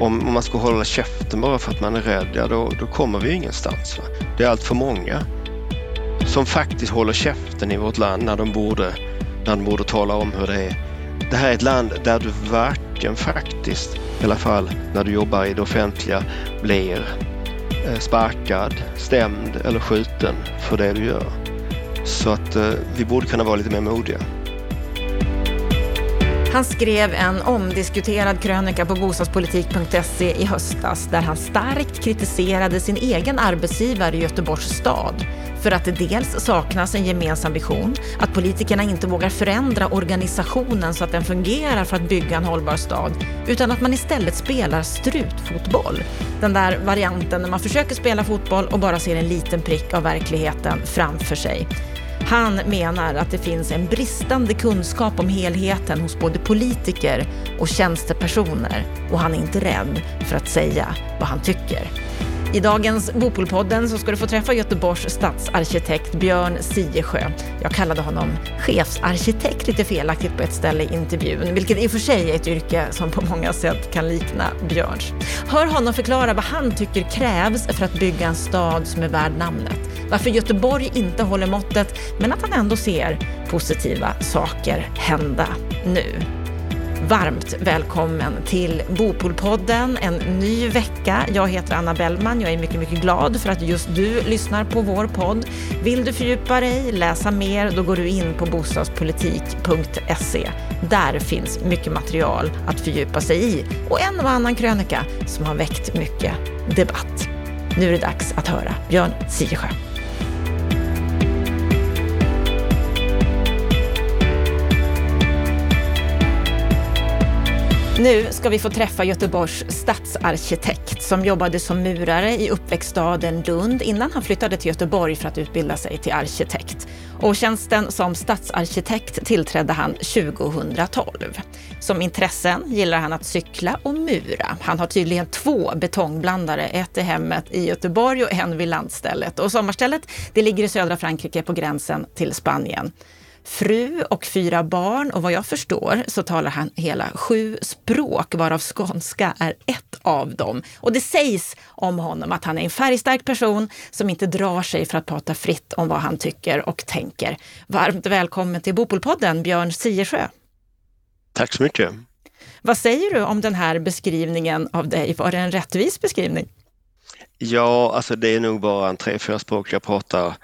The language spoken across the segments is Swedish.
Mm. om, om man ska hålla käften bara för att man är rädd, ja då, då kommer vi ingenstans. Va? Det är allt för många som faktiskt håller käften i vårt land när de borde, när de borde tala om hur det är. Det här är ett land där du varken faktiskt, i alla fall när du jobbar i det offentliga, blir eh, sparkad, stämd eller skjuten för det du gör. Så att eh, vi borde kunna vara lite mer modiga. Han skrev en omdiskuterad krönika på bostadspolitik.se i höstas där han starkt kritiserade sin egen arbetsgivare i Göteborgs stad för att det dels saknas en gemensam vision, att politikerna inte vågar förändra organisationen så att den fungerar för att bygga en hållbar stad, utan att man istället spelar strutfotboll. Den där varianten när man försöker spela fotboll och bara ser en liten prick av verkligheten framför sig. Han menar att det finns en bristande kunskap om helheten hos både politiker och tjänstepersoner och han är inte rädd för att säga vad han tycker. I dagens Bopolpodden så ska du få träffa Göteborgs stadsarkitekt Björn Siesjö. Jag kallade honom chefsarkitekt lite felaktigt på ett ställe i intervjun, vilket i och för sig är ett yrke som på många sätt kan likna Björns. Hör honom förklara vad han tycker krävs för att bygga en stad som är värd namnet. Varför Göteborg inte håller måttet, men att han ändå ser positiva saker hända nu. Varmt välkommen till Bopolpodden, en ny vecka. Jag heter Anna Bellman. Jag är mycket, mycket glad för att just du lyssnar på vår podd. Vill du fördjupa dig, läsa mer, då går du in på bostadspolitik.se. Där finns mycket material att fördjupa sig i och en och annan krönika som har väckt mycket debatt. Nu är det dags att höra Björn Siesjö. Nu ska vi få träffa Göteborgs stadsarkitekt som jobbade som murare i uppväxtstaden Lund innan han flyttade till Göteborg för att utbilda sig till arkitekt. Och tjänsten som stadsarkitekt tillträdde han 2012. Som intressen gillar han att cykla och mura. Han har tydligen två betongblandare, ett i hemmet i Göteborg och en vid landstället. Och sommarstället det ligger i södra Frankrike på gränsen till Spanien fru och fyra barn och vad jag förstår så talar han hela sju språk varav skånska är ett av dem. Och det sägs om honom att han är en färgstark person som inte drar sig för att prata fritt om vad han tycker och tänker. Varmt välkommen till Bopolpodden, Björn Siersjö. Tack så mycket. Vad säger du om den här beskrivningen av dig? Var det en rättvis beskrivning? Ja, alltså det är nog bara en tre, fyra språk jag pratar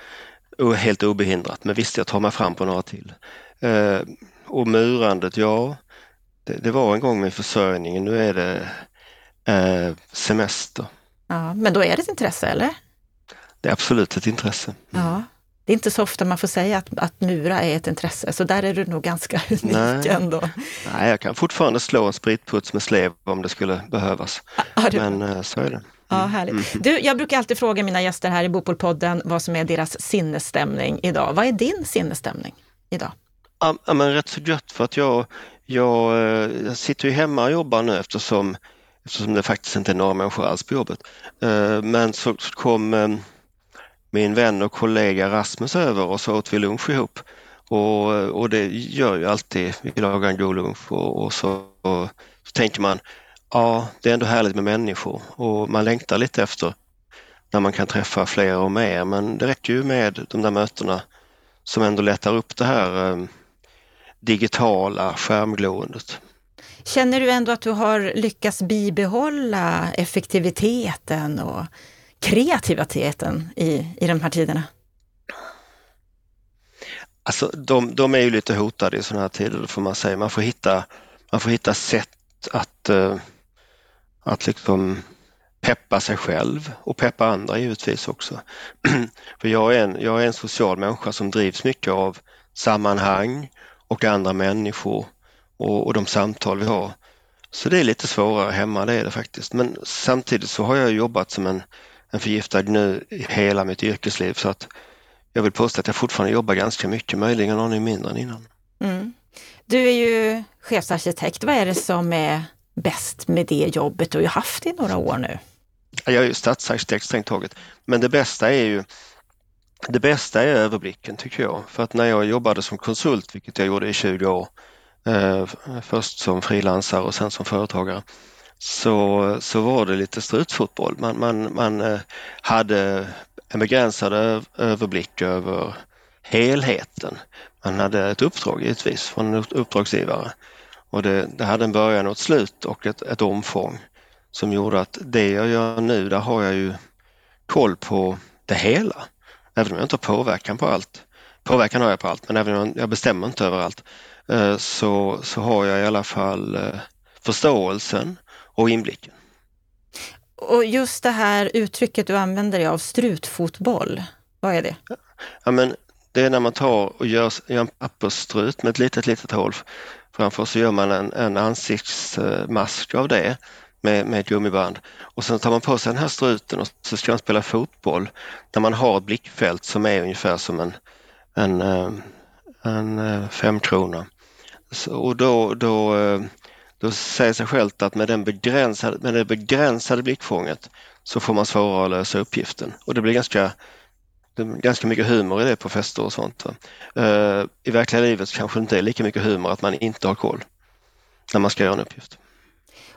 helt obehindrat. Men visst, jag tar mig fram på några till. Eh, och murandet, ja, det, det, var en gång med försörjningen. Nu är det eh, semester. Ja, men då är det ett intresse, eller? Det är absolut ett intresse. Mm. Ja. Det är inte så ofta man får säga att, att mura är ett intresse, så där är du nog ganska unik Nej. ändå. Nej, jag kan fortfarande slå en spritputs med slev om det skulle behövas. Ja, Men eh, så är det. Ja, mm. härligt. Mm. Du, jag brukar alltid fråga mina gäster här i Bopolpodden vad som är deras sinnesstämning idag. Vad är din sinnesstämning idag? Ja, men rätt så gött för att jag, jag, eh, jag sitter ju hemma och jobbar nu eftersom, eftersom det faktiskt inte är några människor alls på jobbet. Eh, men så kom eh, min vän och kollega Rasmus över och så åt vi lunch ihop. Och, och det gör ju alltid, vi lagar en god lunch och, och så, och, så tänker man ja, det är ändå härligt med människor och man längtar lite efter när man kan träffa fler och mer men det räcker ju med de där mötena som ändå lättar upp det här eh, digitala skärmglåendet. Känner du ändå att du har lyckats bibehålla effektiviteten och kreativiteten i, i de här tiderna? Alltså de, de är ju lite hotade i sådana här tider får man säga. Man får hitta, man får hitta sätt att uh, att liksom peppa sig själv och peppa andra givetvis också. För jag är, en, jag är en social människa som drivs mycket av sammanhang och andra människor och, och de samtal vi har. Så det är lite svårare hemma, det är det faktiskt. Men samtidigt så har jag jobbat som en, en förgiftad nu hela mitt yrkesliv så att jag vill påstå att jag fortfarande jobbar ganska mycket, möjligen aning mindre än innan. Mm. Du är ju chefsarkitekt. Vad är det som är bäst med det jobbet du har haft i några år nu? Jag är ju stadsarkitekt strängt taget, men det bästa är ju det bästa är överblicken tycker jag. För att när jag jobbade som konsult, vilket jag gjorde i 20 år, eh, först som frilansare och sen som företagare, så, så var det lite strutfotboll. Man, man, man eh, hade en begränsad överblick över helheten. Man hade ett uppdrag givetvis från en uppdragsgivare och det, det hade en början och ett slut och ett, ett omfång som gjorde att det jag gör nu, där har jag ju koll på det hela. Även om jag inte har påverkan på allt. Påverkan har jag på allt, men även om jag bestämmer inte över allt eh, så, så har jag i alla fall eh, förståelsen och inblicken. Och just det här uttrycket du använder dig av, strutfotboll, vad är det? Ja, men det är när man tar och gör, gör en pappersstrut med ett litet, litet hål framför så gör man en, en ansiktsmask av det med, med ett gummiband. Och sen tar man på sig den här struten och så ska man spela fotboll där man har ett blickfält som är ungefär som en, en, eh, en eh, femkrona. Så, och då, då, eh, då säger sig självt att med, den begränsade, med det begränsade blickfånget så får man svårare att lösa uppgiften och det blir ganska det är ganska mycket humor i det på fester och sånt. Eh, I verkliga livet kanske det inte är lika mycket humor att man inte har koll när man ska göra en uppgift.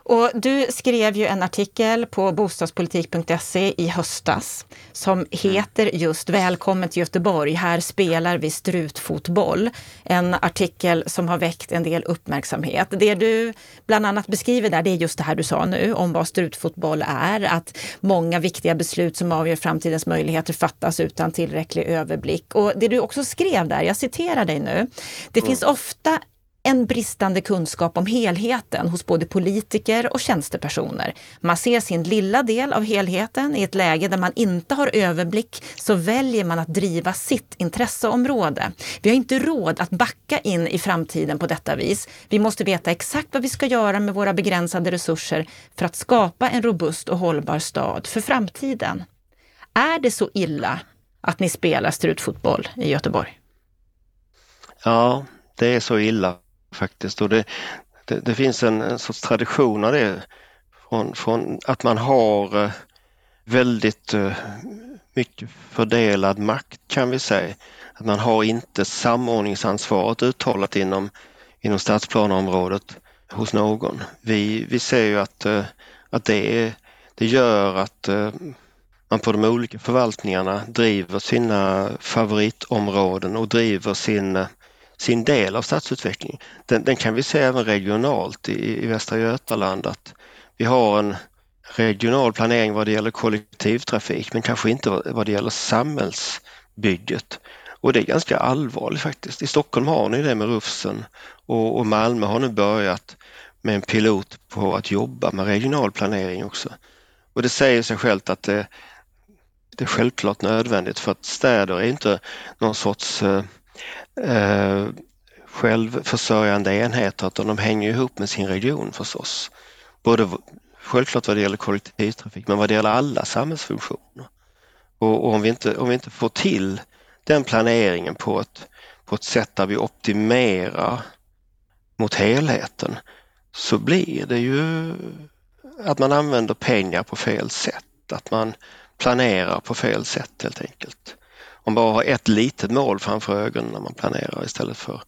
Och du skrev ju en artikel på bostadspolitik.se i höstas som heter just Välkommen till Göteborg, här spelar vi strutfotboll. En artikel som har väckt en del uppmärksamhet. Det du bland annat beskriver där, det är just det här du sa nu om vad strutfotboll är, att många viktiga beslut som avgör framtidens möjligheter fattas utan tillräcklig överblick. Och det du också skrev där, jag citerar dig nu, det finns ofta en bristande kunskap om helheten hos både politiker och tjänstepersoner. Man ser sin lilla del av helheten. I ett läge där man inte har överblick så väljer man att driva sitt intresseområde. Vi har inte råd att backa in i framtiden på detta vis. Vi måste veta exakt vad vi ska göra med våra begränsade resurser för att skapa en robust och hållbar stad för framtiden. Är det så illa att ni spelar strutfotboll i Göteborg? Ja, det är så illa faktiskt. Och det, det, det finns en, en sorts tradition av det från, från att man har eh, väldigt eh, mycket fördelad makt kan vi säga. Att man har inte samordningsansvaret uttalat inom, inom stadsplaneområdet hos någon. Vi, vi ser ju att, eh, att det, det gör att man på de olika förvaltningarna driver sina favoritområden och driver sin sin del av stadsutvecklingen. Den, den kan vi se även regionalt i, i Västra Götaland att vi har en regional planering vad det gäller kollektivtrafik men kanske inte vad det gäller samhällsbygget. Och det är ganska allvarligt faktiskt. I Stockholm har ni det med Rufsen och, och Malmö har nu börjat med en pilot på att jobba med regional planering också. Och det säger sig självt att det, det är självklart nödvändigt för att städer är inte någon sorts eh, eh, självförsörjande enheter utan de hänger ihop med sin region förstås. Både självklart vad det gäller kollektivtrafik men vad det gäller alla samhällsfunktioner. Och, och om, vi inte, om vi inte får till den planeringen på ett, på ett sätt där vi optimerar mot helheten så blir det ju att man använder pengar på fel sätt, att man planerar på fel sätt helt enkelt man bara har ett litet mål framför ögonen när man planerar istället för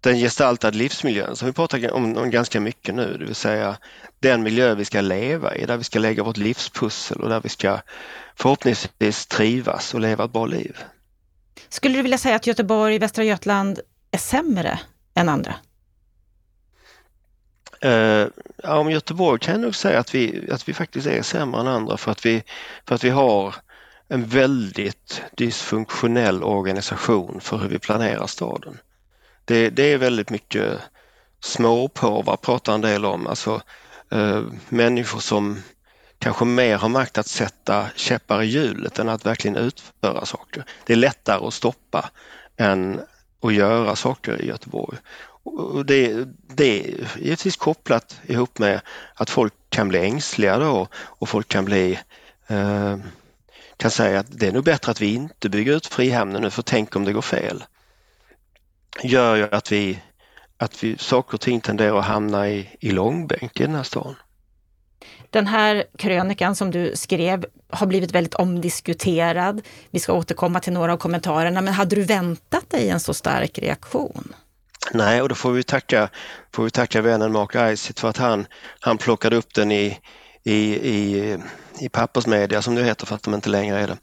den gestaltade livsmiljön som vi pratar om, om ganska mycket nu, det vill säga den miljö vi ska leva i, där vi ska lägga vårt livspussel och där vi ska förhoppningsvis trivas och leva ett bra liv. Skulle du vilja säga att Göteborg, Västra Götaland är sämre än andra? Uh, ja, om Göteborg kan jag nog säga att vi, att vi faktiskt är sämre än andra för att vi, för att vi har en väldigt dysfunktionell organisation för hur vi planerar staden. Det, det är väldigt mycket småpåvar pratar en del om, alltså eh, människor som kanske mer har makt att sätta käppar i hjulet än att verkligen utföra saker. Det är lättare att stoppa än att göra saker i Göteborg. Och det, det är givetvis kopplat ihop med att folk kan bli ängsliga då och folk kan bli eh, kan säga att det är nog bättre att vi inte bygger ut Frihamnen nu för tänk om det går fel. Gör ju att vi, att vi saker och ting tenderar att hamna i, i långbänk i den här stan. Den här krönikan som du skrev har blivit väldigt omdiskuterad. Vi ska återkomma till några av kommentarerna, men hade du väntat dig en så stark reaktion? Nej, och då får vi tacka, får vi tacka vännen Mark Isitt för att han, han plockade upp den i, i, i, i pappersmedia som det heter för att de inte längre är det.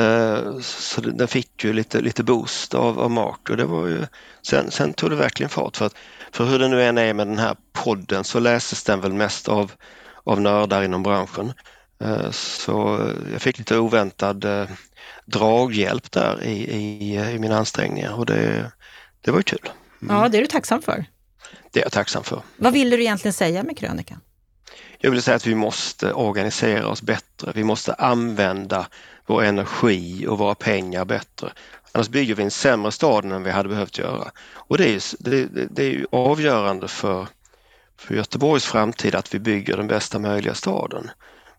Uh, så den fick ju lite, lite boost av, av Mark och det var ju, sen, sen tog det verkligen fart för att för hur det nu än är med den här podden så läses den väl mest av, av nördar inom branschen. Uh, så jag fick lite oväntad uh, draghjälp där i, i, i mina ansträngningar och det, det var ju kul. Mm. Ja, det är du tacksam för. Det är jag tacksam för. Vad vill du egentligen säga med krönikan? Jag vill säga att vi måste organisera oss bättre. Vi måste använda vår energi och våra pengar bättre. Annars bygger vi en sämre stad än vi hade behövt göra. Och det är, det, det är avgörande för, för Göteborgs framtid att vi bygger den bästa möjliga staden.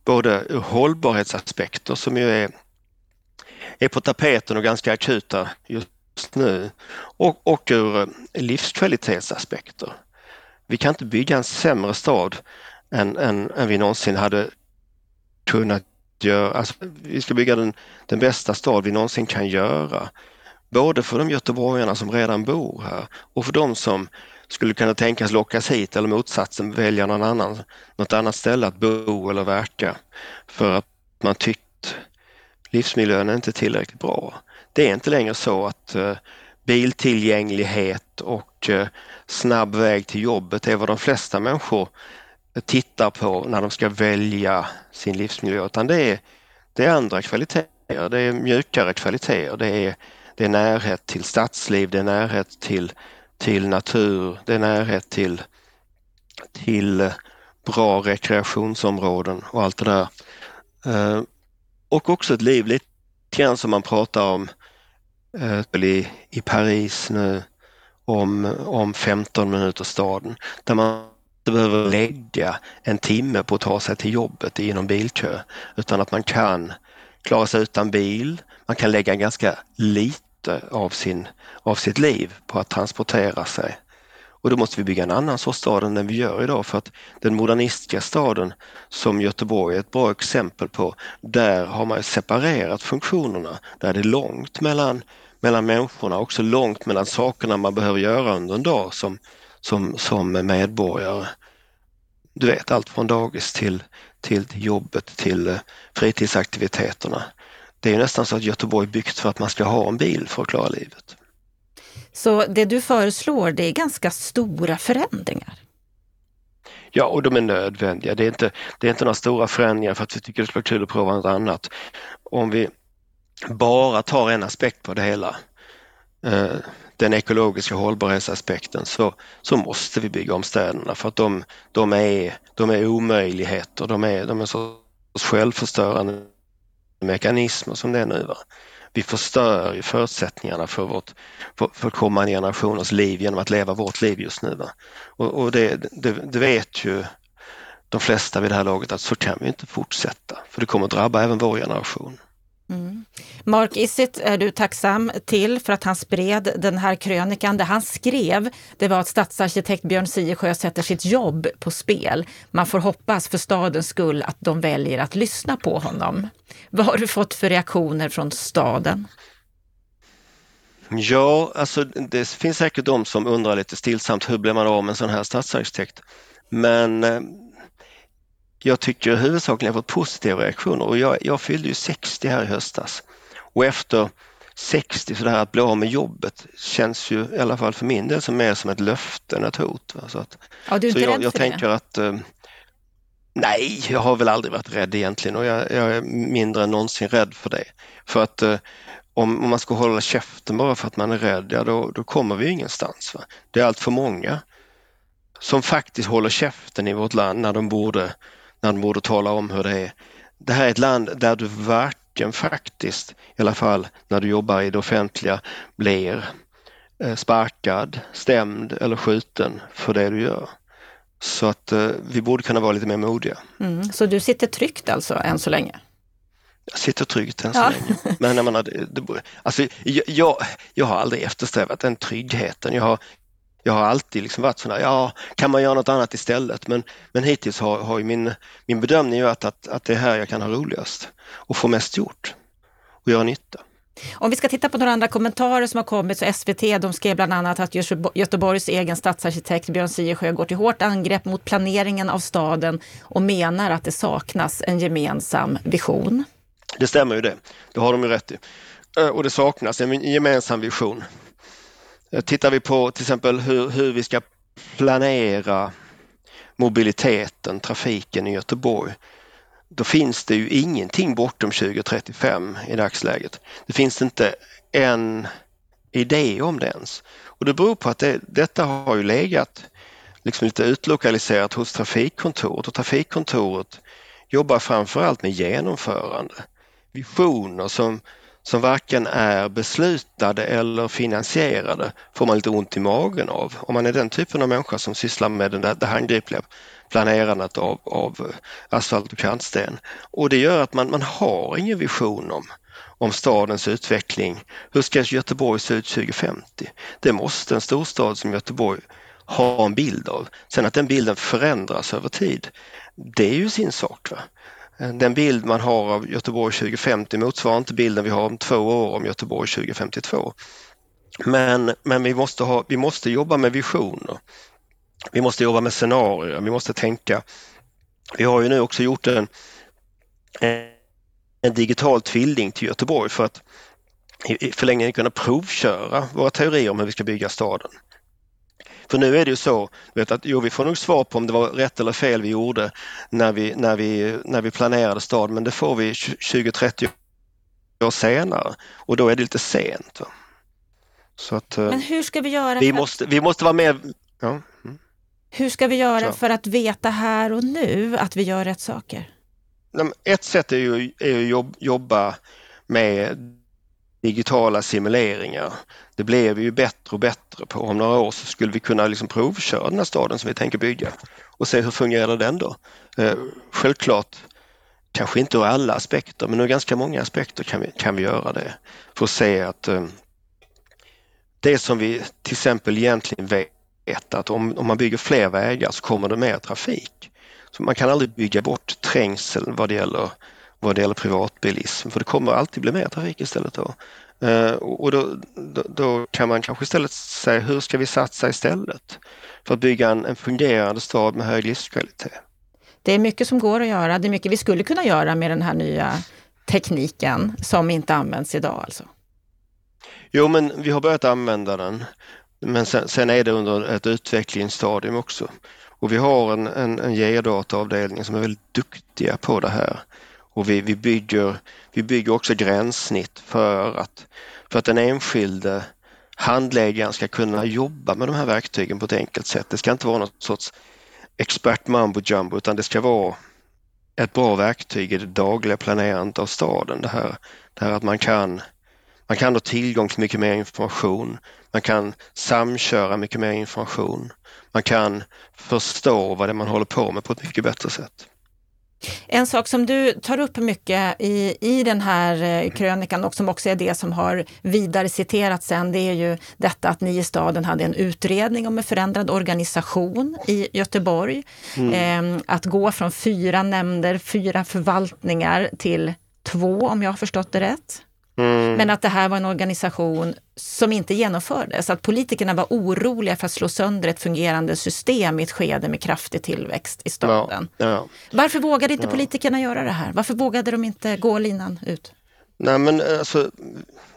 Både ur hållbarhetsaspekter som ju är, är på tapeten och ganska akuta just nu och, och ur eh, livskvalitetsaspekter. Vi kan inte bygga en sämre stad än, än, än vi någonsin hade kunnat göra. Alltså, vi ska bygga den, den bästa stad vi någonsin kan göra. Både för de göteborgarna som redan bor här och för de som skulle kunna tänkas lockas hit eller motsatsen välja någon annan, något annat ställe att bo eller verka för att man tyckt livsmiljön är inte tillräckligt bra. Det är inte längre så att uh, biltillgänglighet och uh, snabb väg till jobbet är vad de flesta människor tittar på när de ska välja sin livsmiljö utan det är, det är andra kvaliteter, det är mjukare kvaliteter, det är, det är närhet till stadsliv, det är närhet till, till natur, det är närhet till, till bra rekreationsområden och allt det där. Eh, och också ett liv lite grann som man pratar om eh, i, i Paris nu om, om 15 minuter staden där man inte behöver lägga en timme på att ta sig till jobbet i någon bilkö utan att man kan klara sig utan bil. Man kan lägga ganska lite av, sin, av sitt liv på att transportera sig. Och då måste vi bygga en annan sorts stad än den vi gör idag för att den modernistiska staden som Göteborg är ett bra exempel på, där har man separerat funktionerna. Där är det långt mellan, mellan människorna, också långt mellan sakerna man behöver göra under en dag som, som, som medborgare. Du vet allt från dagis till, till jobbet till eh, fritidsaktiviteterna. Det är nästan så att Göteborg är byggt för att man ska ha en bil för att klara livet. Så det du föreslår, det är ganska stora förändringar? Ja, och de är nödvändiga. Det är inte, det är inte några stora förändringar för att vi tycker det skulle vara kul att prova något annat. Om vi bara tar en aspekt på det hela, eh, den ekologiska hållbarhetsaspekten så, så måste vi bygga om städerna för att de, de, är, de är omöjligheter, de är, de är så självförstörande mekanismer som det är nu. Va? Vi förstör ju förutsättningarna för, vårt, för, för kommande generationers liv genom att leva vårt liv just nu. Va? Och, och det, det, det vet ju de flesta vid det här laget att så kan vi inte fortsätta för det kommer drabba även vår generation. Mm. Mark Isitt är du tacksam till för att han spred den här krönikan. Det han skrev det var att stadsarkitekt Björn Siesjö sätter sitt jobb på spel. Man får hoppas för stadens skull att de väljer att lyssna på honom. Vad har du fått för reaktioner från staden? Ja, alltså det finns säkert de som undrar lite stillsamt hur blir man av med en sån här stadsarkitekt? Men eh, jag tycker huvudsakligen jag fått positiva reaktioner och jag, jag fyllde ju 60 här i höstas. Och efter 60 så det här att bli av med jobbet känns ju i alla fall för min del som mer som ett löfte än ett hot. Så, att, ja, du är inte så jag, rädd jag för tänker det? att eh, Nej, jag har väl aldrig varit rädd egentligen och jag, jag är mindre än någonsin rädd för det. För att eh, om, om, man ska hålla käften bara för att man är rädd, ja då, då kommer vi ingenstans. Va? Det är allt för många som faktiskt håller käften i vårt land när de borde de borde tala om hur det är. Det här är ett land där du varken faktiskt, i alla fall när du jobbar i det offentliga, blir eh, sparkad, stämd eller skjuten för det du gör. Så att eh, vi borde kunna vara lite mer modiga. Mm, så du sitter tryggt alltså än så länge? Jag sitter tryggt än så ja. länge. Men jag, menar, det, det, alltså, jag, jag, jag har aldrig eftersträvat den tryggheten. Jag har, jag har alltid liksom varit sådär, ja, kan man göra något annat istället? Men, men hittills har, har min, min bedömning varit att, att det är här jag kan ha roligast och få mest gjort och göra nytta. Om vi ska titta på några andra kommentarer som har kommit, så SVT de skrev bland annat att Göteborgs egen stadsarkitekt Björn Siersjö går till hårt angrepp mot planeringen av staden och menar att det saknas en gemensam vision. Det stämmer ju det, det har de ju rätt i. Eh, och det saknas en gemensam vision. Eh, tittar vi på till exempel hur, hur vi ska planera mobiliteten, trafiken i Göteborg, då finns det ju ingenting bortom 2035 i dagsläget. Det finns inte en idé om det ens. Och det beror på att det, detta har ju legat liksom lite utlokaliserat hos Trafikkontoret och Trafikkontoret jobbar framförallt med genomförande. Visioner som, som varken är beslutade eller finansierade får man lite ont i magen av. Om man är den typen av människa som sysslar med den där, det handgripliga planerandet av, av asfalt och kantsten. Och det gör att man, man har ingen vision om, om stadens utveckling. Hur ska Göteborg se ut 2050? Det måste en storstad som Göteborg ha en bild av. Sen att den bilden förändras över tid, det är ju sin sak. Va? Eh, den bild man har av Göteborg 2050 motsvarar inte bilden vi har om två år om Göteborg 2052. Men, men vi, måste ha, vi måste jobba med visioner. Vi måste jobba med scenarier, vi måste tänka. Vi har ju nu också gjort en, en digital tvilling till Göteborg för att i förlängningen kunna provköra våra teorier om hur vi ska bygga staden. För nu är det ju så vet, att jo, vi får nog svar på om det var rätt eller fel vi gjorde när vi, när vi, när vi planerade staden men det får vi 20-30 år senare och då är det lite sent. Så att, men hur ska vi göra? Vi, måste, vi måste vara med. Ja. Mm. Hur ska vi göra så. för att veta här och nu att vi gör rätt saker? Ett sätt är ju, är att jobba med digitala simuleringar. Det blev vi ju bättre och bättre på. Om några år så skulle vi kunna liksom provköra den här staden som vi tänker bygga och se hur fungerar den då? Eh, självklart, kanske inte ur alla aspekter, men ur ganska många aspekter kan vi, kan vi göra det för att se att eh, det som vi till exempel egentligen vet att om, om man bygger fler vägar så kommer det mer trafik. Så man kan aldrig bygga bort trängseln vad det gäller vad det gäller privatbilism för det kommer alltid bli mer trafik istället då. Eh, och då, då, då, kan man kanske istället säga hur ska vi satsa istället för att bygga en, en fungerande stad med hög livskvalitet. Det är mycket som går att göra. Det är mycket vi skulle kunna göra med den här nya tekniken som inte används idag alltså. Jo, men vi har börjat använda den. Men sen, sen är det under ett utvecklingsstadium också. Och vi har en, en, en geodataavdelning som är väldigt duktiga på det här. Och vi, vi, bygger, vi bygger också gränssnitt för att, för att den enskilde handläggaren ska kunna jobba med de här verktygen på ett enkelt sätt. Det ska inte vara något sorts expert mambo jumbo utan det ska vara ett bra verktyg i det dagliga planerandet av staden. Det här, det här att man kan, man kan ha tillgång till mycket mer information. Man kan samköra mycket mer information. Man kan förstå vad det är man håller på med på ett mycket bättre sätt. En sak som du tar upp mycket i, i den här eh, krönikan och som också är det som har vidare citerats sen, det är ju detta att ni i staden hade en utredning om en förändrad organisation i Göteborg. Mm. Eh, att gå från fyra nämnder, fyra förvaltningar till två, om jag har förstått det rätt. Mm. Men att det här var en organisation som inte genomfördes. Att politikerna var oroliga för att slå sönder ett fungerande system i ett skede med kraftig tillväxt i staden. Ja, ja. Varför vågade inte ja. politikerna göra det här? Varför vågade de inte gå linan ut? Nej men alltså,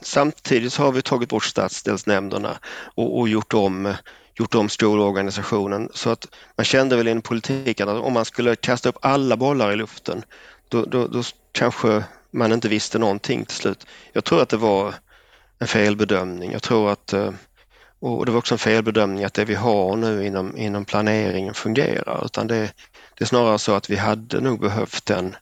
samtidigt så har vi tagit bort stadsdelsnämnderna och, och gjort om gjort om skolorganisationen så att man kände väl inom politiken att om man skulle kasta upp alla bollar i luften då, då, då kanske man inte visste någonting till slut. Jag tror att det var en felbedömning. Jag tror att eh, och det var också en felbedömning att det vi har nu inom, inom planeringen fungerar utan det, det är snarare så att vi hade nog behövt den,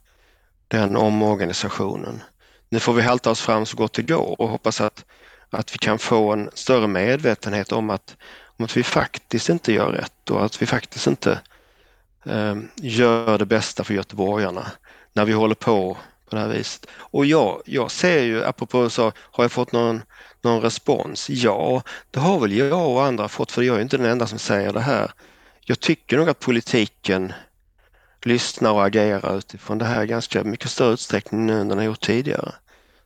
den omorganisationen. Nu får vi halta oss fram så gott det går och hoppas att, att vi kan få en större medvetenhet om att, om att vi faktiskt inte gör rätt och att vi faktiskt inte eh, gör det bästa för göteborgarna när vi håller på på det här viset. Och jag, jag ser ju, apropå så, har jag fått någon, någon respons? Ja, det har väl jag och andra fått för jag är inte den enda som säger det här. Jag tycker nog att politiken lyssnar och agerar utifrån det här ganska mycket större utsträckning nu än den har gjort tidigare.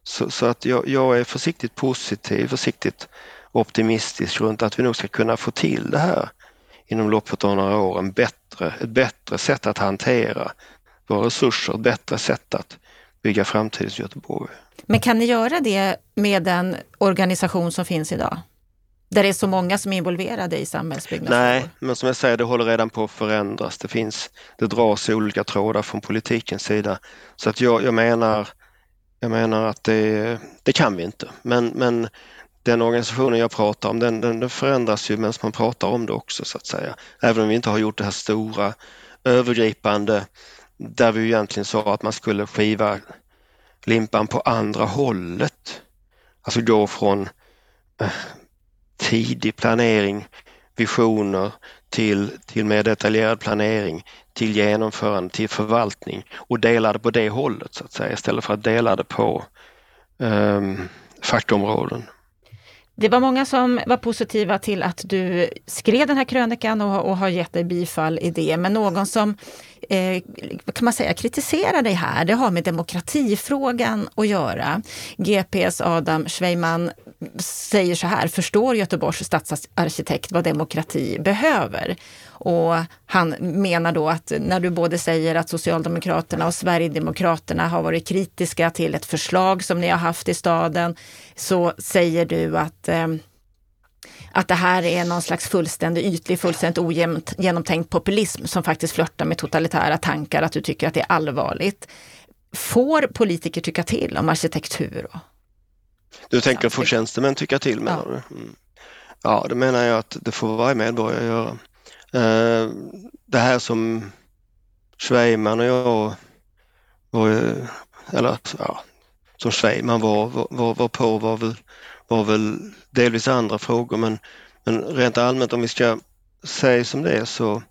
Så, så att jag, jag, är försiktigt positiv, försiktigt optimistisk runt att vi nog ska kunna få till det här inom loppet av några år, en bättre, ett bättre sätt att hantera våra resurser, ett bättre sätt att bygga framtidens Göteborg. Men kan ni göra det med den organisation som finns idag? Där det är så många som är involverade i samhällsbyggnadsfrågor? Nej, men som jag säger, det håller redan på att förändras. Det finns, det dras i olika trådar från politikens sida. Så att jag, jag menar, jag menar att det, det kan vi inte. Men, men den organisationen jag pratar om den, den, den förändras ju medan man pratar om det också så att säga. Även om vi inte har gjort det här stora övergripande där vi egentligen sa att man skulle skiva limpan på andra hållet. Alltså gå från eh, tidig planering, visioner till, till mer detaljerad planering, till genomförande, till förvaltning och dela det på det hållet så att säga istället för att dela det på um, fackområden. Det var många som var positiva till att du skrev den här krönikan och, och har gett dig bifall i det. Men någon som eh, kan man säga kritiserar dig här, det har med demokratifrågan att göra. GPs Adam Schweiman säger så här, förstår Göteborgs stadsarkitekt vad demokrati behöver? Och han menar då att när du både säger att Socialdemokraterna och Sverigedemokraterna har varit kritiska till ett förslag som ni har haft i staden, så säger du att eh, att det här är någon slags fullständig ytlig, fullständigt ogenomtänkt populism som faktiskt flörtar med totalitära tankar, att du tycker att det är allvarligt. Får politiker tycka till om arkitektur? Du tänker få tjänstemän tycka till menar ja. du? Mm. Ja, det menar jag att det får varje medborgare göra. Eh, det här som Schweiman och jag var, eller ja, som Schweiman var, var, var på var väl, var väl delvis andra frågor men, men rent allmänt om vi ska säga som det är så,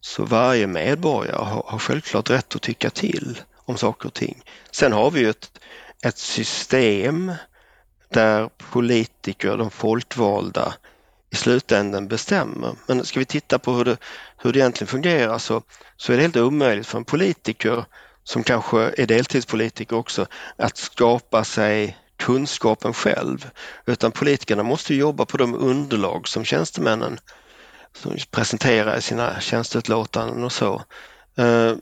så varje medborgare har, har självklart rätt att tycka till om saker och ting. Sen har vi ju ett, ett system där politiker, de folkvalda, i slutändan bestämmer. Men ska vi titta på hur det, hur det egentligen fungerar så, så är det helt omöjligt för en politiker som kanske är deltidspolitiker också att skapa sig kunskapen själv. Utan politikerna måste jobba på de underlag som tjänstemännen som presenterar i sina tjänsteutlåtanden och så. Eh,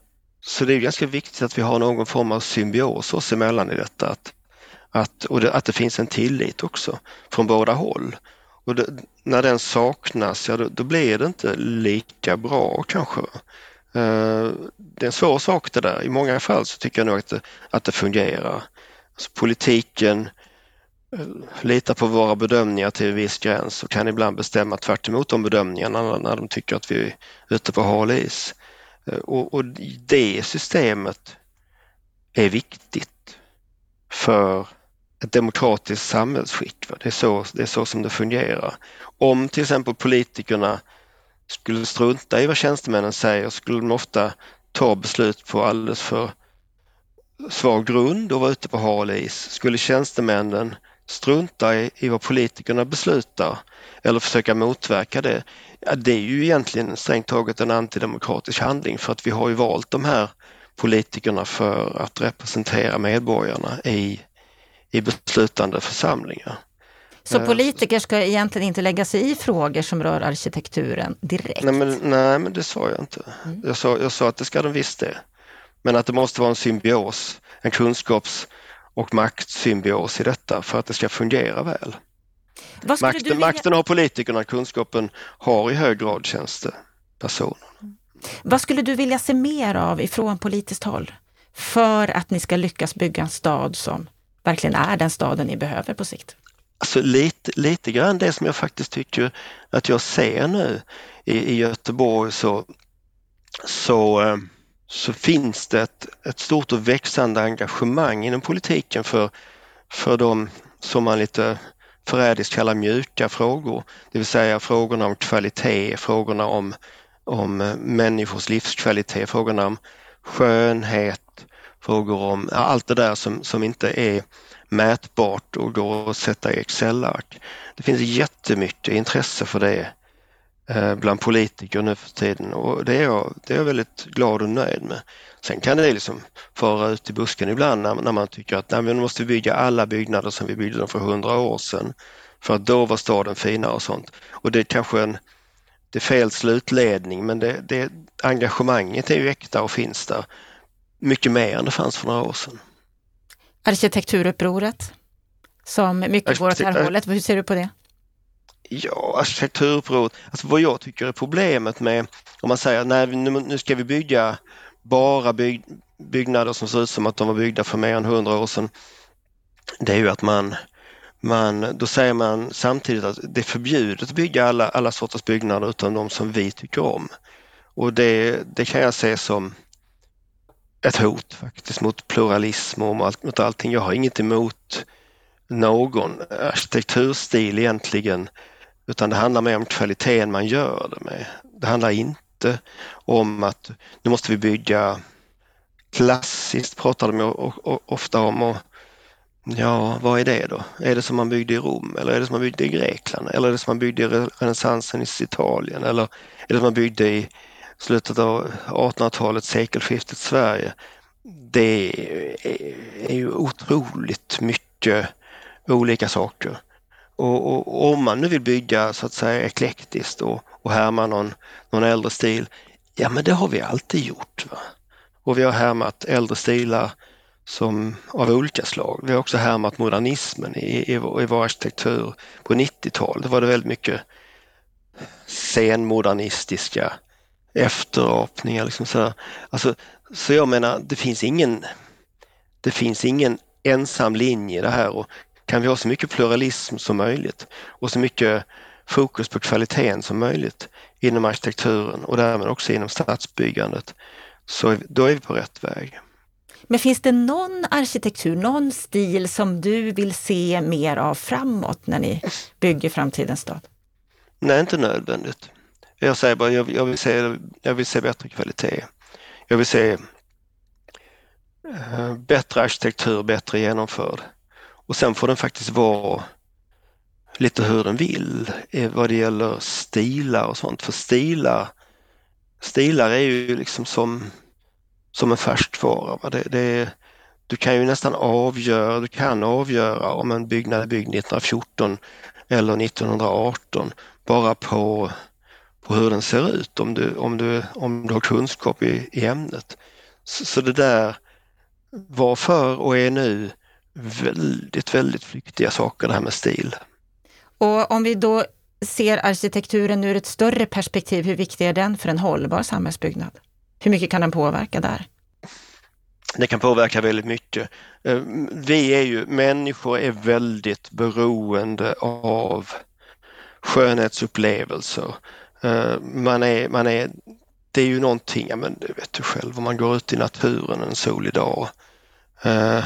så det är ganska viktigt att vi har någon form av symbios oss emellan i detta. Att, att, och det, att det finns en tillit också från båda håll. Och det, när den saknas, ja då, då, blir det inte lika bra kanske. Eh, det är en svår sak det där. I många fall så tycker jag nog att det, att det fungerar. Politiken eh, litar på våra bedömningar till en viss gräns och kan ibland bestämma tvärt de bedömningarna när de tycker att vi är ute på hal is. Eh, och, och det systemet är viktigt för ett demokratiskt samhällsskick. Det är, så, det är så som det fungerar. Om till exempel politikerna skulle strunta i vad tjänstemännen säger skulle de ofta ta beslut på alldeles för svag grund och vara ute på hal is. Skulle tjänstemännen strunta i, i vad politikerna beslutar eller försöka motverka det, ja, det är ju egentligen strängt taget en antidemokratisk handling för att vi har ju valt de här politikerna för att representera medborgarna i i beslutande församlingar. Så eh, politiker ska egentligen inte lägga sig i frågor som rör arkitekturen direkt? Nej, men, nej, men det sa jag inte. Mm. Jag, sa, jag sa att det ska de visst det. Men att det måste vara en symbios, en kunskaps och maktsymbios i detta för att det ska fungera väl. Makten, vilja... makten har politikerna, kunskapen har i hög grad tjänstepersonerna. Vad skulle du vilja se mer av ifrån politiskt håll för att ni ska lyckas bygga en stad som verkligen är den staden ni behöver på sikt? Alltså lite, lite grann det som jag faktiskt tycker att jag ser nu i, i Göteborg så, så, eh, så finns det ett, ett stort och växande engagemang inom politiken för, för de som man lite förrädiskt kallar mjuka frågor, det vill säga frågorna om kvalitet, frågorna om, om eh, människors livskvalitet, frågorna om skönhet, frågor om allt det där som, som inte är mätbart och går att sätta i Excel-ark. Det finns jättemycket intresse för det bland politiker nu för tiden och det är, jag, det är jag väldigt glad och nöjd med. Sen kan det liksom fara ut i busken ibland när, när man tycker att nej, vi måste bygga alla byggnader som vi byggde för hundra år sedan för att då var staden finare och sånt. Och det är kanske en det är fel slutledning men det, det, engagemanget är ju äkta och finns där mycket mer än det fanns för några år sedan. Arkitekturupproret som mycket går åt det här hållet, hur ser du på det? Ja, alltså, arkitekturupproret, alltså vad jag tycker är problemet med om man säger nej nu, nu ska vi bygga bara bygg, byggnader som ser ut som att de var byggda för mer än hundra år sedan. Det är ju att man man, då säger man samtidigt att det är förbjudet att bygga alla, alla sorters byggnader utan de som vi tycker om. Och det, det kan jag se som ett hot faktiskt mot pluralism och mot, mot allting. Jag har inget emot någon arkitekturstil egentligen utan det handlar mer om kvaliteten man gör det med. Det handlar inte om att nu måste vi bygga klassiskt pratar de ofta om och Ja, vad är det då? Är det som man byggde i Rom eller är det som man byggde i Grekland eller är det som man byggde i renässansen i Italien eller är det som man byggde i slutet av 1800-talet, sekelskiftet Sverige? Det är ju otroligt mycket olika saker. Och, och, och, om man nu vill bygga så att säga eklektiskt och, och härma någon, någon äldre stil, ja men det har vi alltid gjort. Va? Och vi har härmat äldre stilar som av olika slag. Vi har också härmat modernismen i, i, vår, i vår arkitektur. På 90-talet var det väldigt mycket senmodernistiska efterapningar. Liksom så, alltså, så jag menar, det finns ingen det finns ingen ensam linje i det här och kan vi ha så mycket pluralism som möjligt och så mycket fokus på kvaliteten som möjligt inom arkitekturen och därmed också inom stadsbyggandet så då är vi på rätt väg. Men finns det någon arkitektur, någon stil som du vill se mer av framåt när ni bygger framtidens stad? Nej, inte nödvändigt. Jag säger bara, jag, jag, vill, se, jag vill se bättre kvalitet. Jag vill se uh, bättre arkitektur, bättre genomförd. Och sen får den faktiskt vara lite hur den vill eh, vad det gäller stilar och sånt. För stilar, stilar är ju liksom som som en färskvara. Det, det, du kan ju nästan avgöra, du kan avgöra om en byggnad är byggd 1914 eller 1918 bara på, på hur den ser ut om du, om du, om du har kunskap i, i ämnet. Så, så det där var för och är nu väldigt, väldigt flyktiga saker det här med stil. Och om vi då ser arkitekturen ur ett större perspektiv, hur viktig är den för en hållbar samhällsbyggnad? Hur mycket kan den påverka där? Det kan påverka väldigt mycket. Eh, vi är ju, människor är väldigt beroende av skönhetsupplevelser. Eh, man är, man är, det är ju någonting, ja men det vet du själv, om man går ut i naturen en solig dag, eh,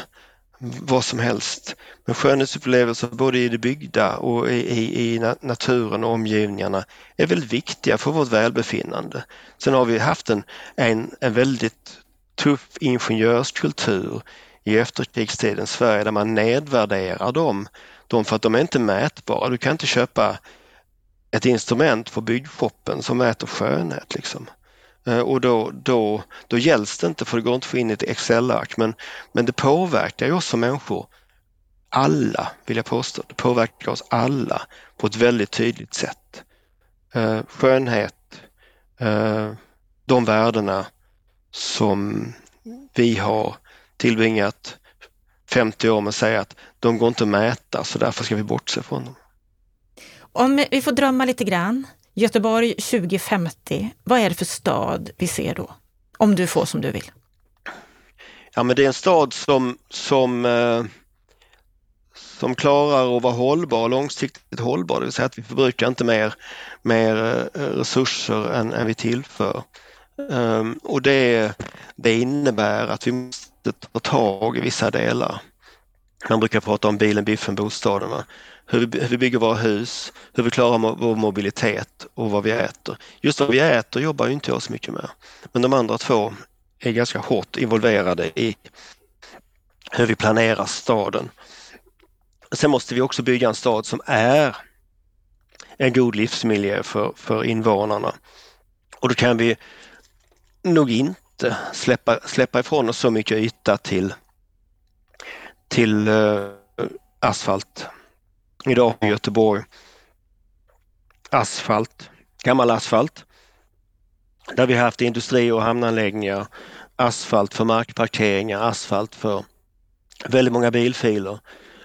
vad som helst. Men skönhetsupplevelser både i det byggda och i, i, i naturen och omgivningarna är väldigt viktiga för vårt välbefinnande. Sen har vi haft en, en, en väldigt tuff ingenjörskultur i efterkrigstidens Sverige där man nedvärderar dem, dem för att de är inte mätbara. Du kan inte köpa ett instrument på byggshoppen som mäter skönhet. Liksom. Eh, och då, då, då gälls det inte för det går inte att få in i ett Excel-ark men, men det påverkar ju oss som människor alla, vill jag påstå. Det påverkar oss alla på ett väldigt tydligt sätt. Eh, skönhet, eh, de värdena som vi har tillbringat 50 år med att säga att de går inte att mäta så därför ska vi bortse från dem. Om vi får drömma lite grann. Göteborg 2050, vad är det för stad vi ser då? Om du får som du vill. Ja men det är en stad som, som, eh, som klarar att vara hållbar, långsiktigt hållbar, det vill säga att vi förbrukar inte mer, mer eh, resurser än, än vi tillför. Um, och det, det innebär att vi måste ta tag i vissa delar. Man brukar prata om bilen, biffen, bostaden. Va? Hur, vi, hur vi bygger våra hus, hur vi klarar vår mobilitet och vad vi äter. Just vad vi äter jobbar ju inte jag så mycket med. Men de andra två är ganska hårt involverade i hur vi planerar staden. Sen måste vi också bygga en stad som är en god livsmiljö för, för invånarna. Och då kan vi nog inte släppa, släppa ifrån oss så mycket yta till, till eh, asfalt. Idag i Göteborg asfalt, gammal asfalt, där vi har haft industri och hamnanläggningar, asfalt för markparkeringar, asfalt för väldigt många bilfiler.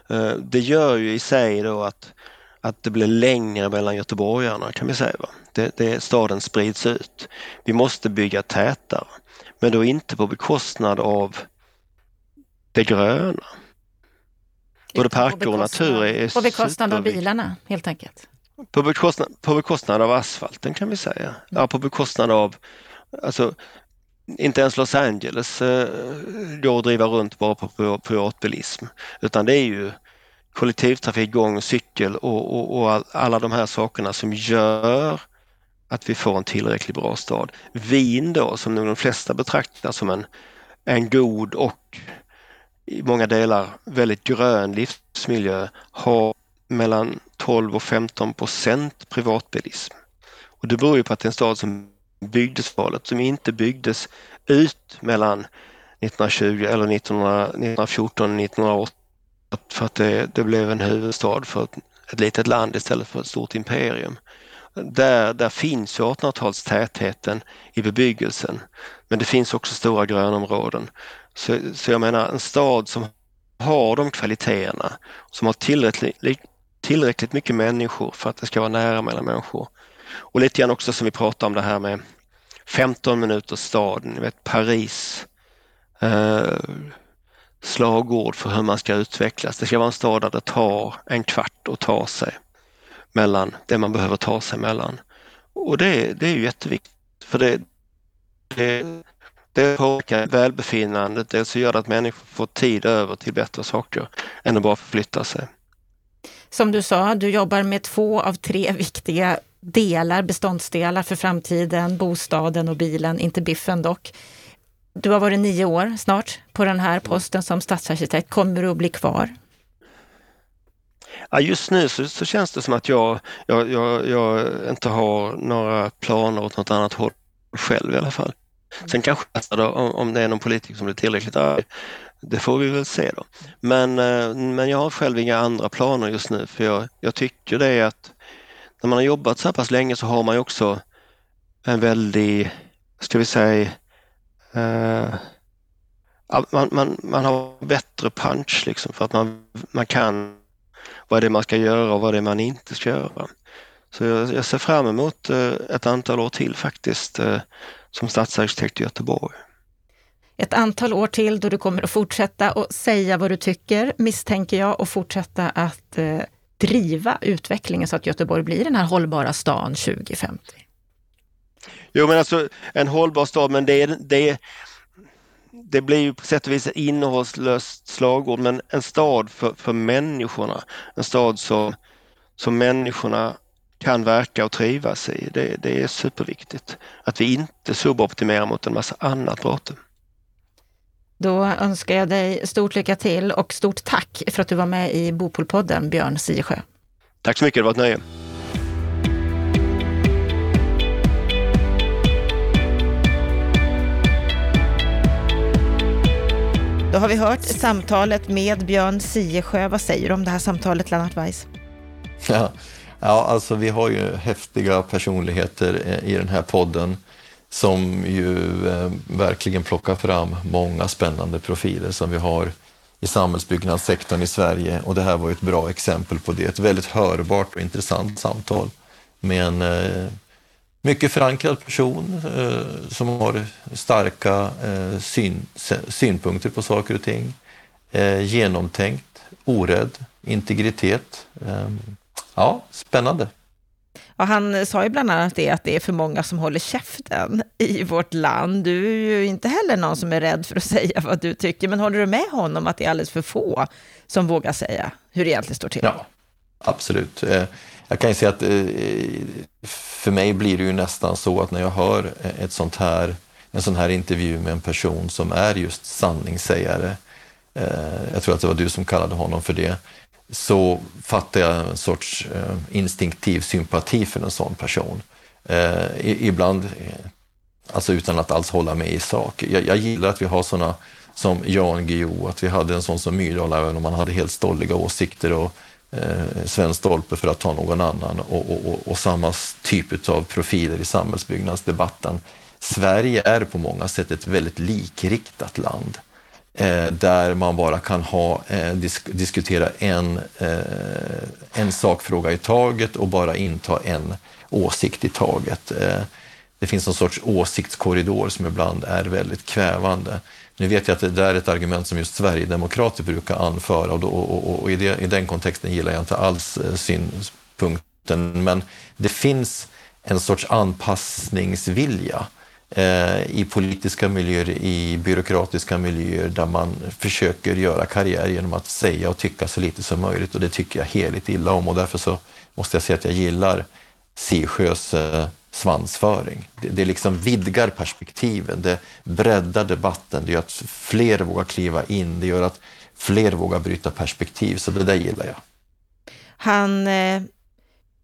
Eh, det gör ju i sig då att, att det blir längre mellan göteborgarna kan vi säga. Va? Det, det, staden sprids ut. Vi måste bygga tätare, men då inte på bekostnad av det gröna. Både parker och natur är På bekostnad av bilarna helt enkelt? På bekostnad, på bekostnad av asfalten kan vi säga. Ja, på bekostnad av, alltså inte ens Los Angeles eh, går att driva runt bara på privatbilism utan det är ju kollektivtrafik, gång, cykel och, och, och alla de här sakerna som gör att vi får en tillräckligt bra stad. Wien då som nog de flesta betraktar som en, en god och i många delar väldigt grön livsmiljö har mellan 12 och 15 procent privatbilism. Och det beror ju på att det är en stad som byggdes valet, som inte byggdes ut mellan 1920 eller 1914 1908 för att det, det, blev en huvudstad för ett, ett litet land istället för ett stort imperium. Där, där finns 1800-talstätheten i bebyggelsen men det finns också stora grönområden. Så, så jag menar en stad som har de kvaliteterna, som har tillräckligt, tillräckligt mycket människor för att det ska vara nära mellan människor. Och lite grann också som vi pratade om det här med 15 minuters staden, ni vet Paris eh, slagord för hur man ska utvecklas. Det ska vara en stad där det tar en kvart att ta sig mellan det man behöver ta sig mellan. Och det, det är ju jätteviktigt för det, det, det påverkar välbefinnandet, dels så gör det att människor får tid över till bättre saker än att bara förflytta sig. Som du sa, du jobbar med två av tre viktiga delar, beståndsdelar för framtiden, bostaden och bilen, inte biffen dock. Du har varit nio år snart på den här posten som stadsarkitekt. Kommer du att bli kvar? Ja, just nu så, så känns det som att jag, jag, jag, jag, inte har några planer åt något annat håll själv i alla fall. Mm. Sen kanske då, om, om det är någon politiker som blir tillräckligt arg, det får vi väl se då. Men, eh, men jag har själv inga andra planer just nu för jag, jag tycker det är att när man har jobbat så här pass länge så har man ju också en väldig, ska vi säga, eh, man, man, man har bättre punch liksom för att man, man kan vad det är man ska göra och vad det är man inte ska göra. Så jag, jag ser fram emot eh, ett antal år till faktiskt eh, som stadsarkitekt i Göteborg. Ett antal år till då du kommer att fortsätta att säga vad du tycker, misstänker jag, och fortsätta att eh, driva utvecklingen så att Göteborg blir den här hållbara stan 2050? Jo men alltså en hållbar stad, men det, det, det blir ju på sätt och vis ett innehållslöst slagord, men en stad för, för människorna. En stad som, som människorna kan verka och trivas i. Det, det är superviktigt. Att vi inte suboptimerar mot en massa annat bråte. Då önskar jag dig stort lycka till och stort tack för att du var med i Bopolpodden, Björn Siesjö. Tack så mycket, det var ett nöje. Då har vi hört samtalet med Björn Siesjö. Vad säger du om det här samtalet, Lennart Weiss? Ja, ja, alltså vi har ju häftiga personligheter eh, i den här podden som ju eh, verkligen plockar fram många spännande profiler som vi har i samhällsbyggnadssektorn i Sverige och det här var ett bra exempel på det. Ett väldigt hörbart och intressant samtal med en eh, mycket förankrad person eh, som har starka eh, syn, synpunkter på saker och ting. Eh, genomtänkt, orädd, integritet. Ehm, Eh, ja, spännande. Och han sa ju bland annat det att det är för många som håller käften i vårt land. Du är ju inte heller någon som är rädd för att säga vad du tycker, men håller du med honom att det är alldeles för få som vågar säga hur det egentligen står till? Ja, absolut. Eh, jag kan ju säga att eh, för mig blir det ju nästan så att när jag hör ett sånt här, en sån här intervju med en person som är just sanningssägare, eh, jag tror att det var du som kallade honom för det, så fattar jag en sorts eh, instinktiv sympati för en sån person. Eh, ibland, eh, alltså utan att alls hålla med i sak. Jag, jag gillar att vi har såna som Jan Guillou, att vi hade en sån som Myrdal, även om man hade helt stolliga åsikter och eh, Sven Stolpe för att ta någon annan och, och, och, och samma typ av profiler i samhällsbyggnadsdebatten. Sverige är på många sätt ett väldigt likriktat land Eh, där man bara kan ha, eh, disk diskutera en, eh, en sakfråga i taget och bara inta en åsikt i taget. Det finns någon sorts åsiktskorridor som ibland är väldigt kvävande. Nu vet jag att det där är ett argument som just Sverigedemokrater brukar anföra och, då, och, och, och i, det, i, den kontexten gillar jag inte alls synpunkten. Men det finns en sorts anpassningsvilja eh, Eh, i politiska miljöer, i byråkratiska miljöer där man försöker göra karriär genom att säga och tycka så lite som möjligt och det tycker jag heligt illa om och därför så måste jag säga att jag gillar Sisjös eh, svansföring. Det, det liksom vidgar perspektiven, det breddar debatten, det gör att fler vågar kliva in, det gör att fler vågar bryta perspektiv, så det där gillar jag. Han eh,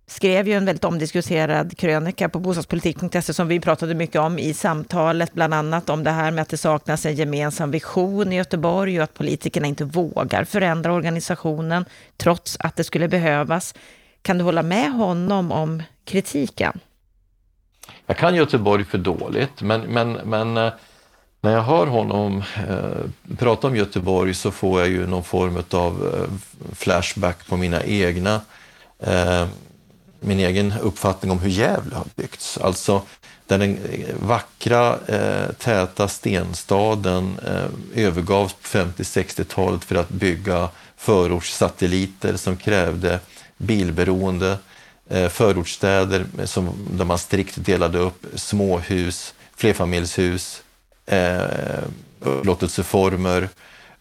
skrev ju en väldigt omdiskuterad krönika på bostadspolitik.se som vi pratade mycket om i samtalet, bland annat om det här med att det saknas en gemensam vision i Göteborg och att politikerna inte vågar förändra organisationen trots att det skulle behövas. Kan du hålla med honom om kritiken? Jag kan Göteborg för dåligt, men, men, men eh, när jag hör honom eh, prata om Göteborg så får jag ju någon form av eh, flashback på mina egna, eh, min egen uppfattning om hur Gävle har byggts. Alltså den vackra, eh, täta stenstaden eh, övergavs på 50-60-talet för att bygga förortssatelliter som krävde bilberoende Eh, förortsstäder som, där man strikt delade upp småhus, flerfamiljshus, eh, upplåtelseformer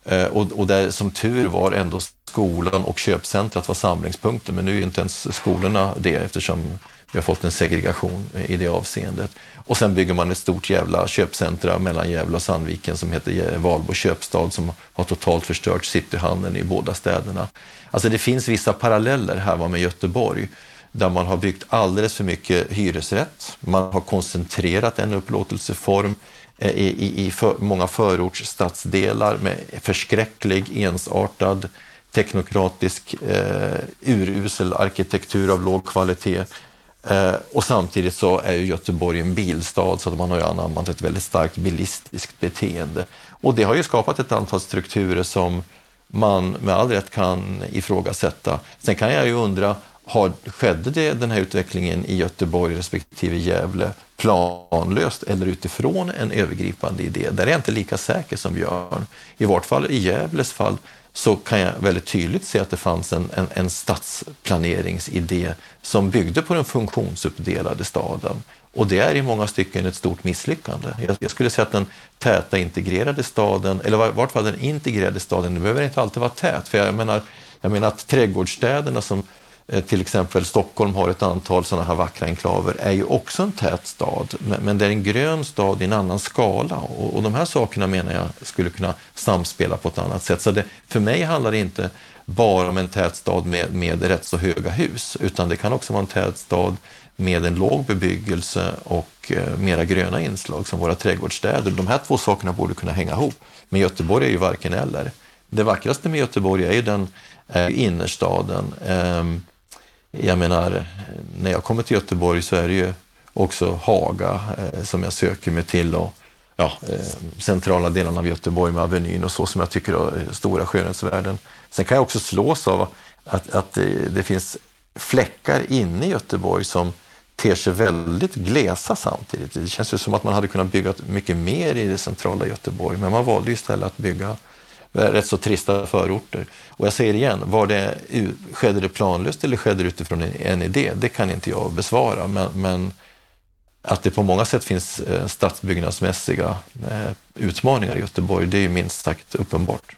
eh, och, och där som tur var ändå skolan och köpcentrat var samlingspunkter. Men nu är inte ens skolorna det eftersom vi har fått en segregation i det avseendet. Och sen bygger man ett stort jävla köpcentra mellan Gävle och Sandviken som heter Valbo köpstad som har totalt förstört cityhandeln i båda städerna. Alltså det finns vissa paralleller här med Göteborg där man har byggt alldeles för mycket hyresrätt. Man har koncentrerat en upplåtelseform eh, i, i, i för, många förortsstadsdelar med förskräcklig, ensartad, teknokratisk, eh, urusel arkitektur av låg kvalitet. Eh, och samtidigt så är ju Göteborg en bilstad så att man har ju anammat ett väldigt starkt bilistiskt beteende. Och det har ju skapat ett antal strukturer som man med all rätt kan ifrågasätta. Sen kan jag ju undra har, skedde det, den här utvecklingen i Göteborg respektive Gävle planlöst eller utifrån en övergripande idé? Där är jag inte lika säker som Björn. I vart fall i Gävles fall så kan jag väldigt tydligt se att det fanns en, en, en stadsplaneringsidé som byggde på den funktionsuppdelade staden. Och det är i många stycken ett stort misslyckande. Jag, jag skulle säga att den täta integrerade staden, eller i vart fall den integrerade staden, den behöver inte alltid vara tät. För jag menar, jag menar att trädgårdsstäderna som Eh, till exempel Stockholm har ett antal sådana här vackra enklaver, är ju också en tät stad, men det är en grön stad i en annan skala och, de här sakerna menar jag skulle kunna samspela på ett annat sätt. Så det, för mig handlar det inte bara om en tät stad med, med rätt så höga hus, utan det kan också vara en tät stad med en låg bebyggelse och eh, mera gröna inslag som våra trädgårdsstäder. De här två sakerna borde kunna hänga ihop. Men Göteborg är ju varken eller. Det vackraste med Göteborg är ju den eh, innerstaden. Ehm, jag menar, när jag kommer till Göteborg så är det ju också Haga eh, som jag söker mig till och ja, eh, centrala delarna av Göteborg med Avenyn och så som jag tycker är stora skönhetsvärden. Sen kan jag också slås av att, att det, det finns fläckar inne i Göteborg som ter sig väldigt glesa samtidigt. Det känns ju som att man hade kunnat bygga mycket mer i det centrala Göteborg, men man valde istället att bygga Eh, rätt så trista förorter. Och jag säger igen, var det, skedde det planlöst eller skedde det utifrån en idé? Det kan inte jag besvara, men, men att det på många sätt finns eh, stadsbyggnadsmässiga eh, utmaningar i Göteborg, det är minst sagt uppenbart.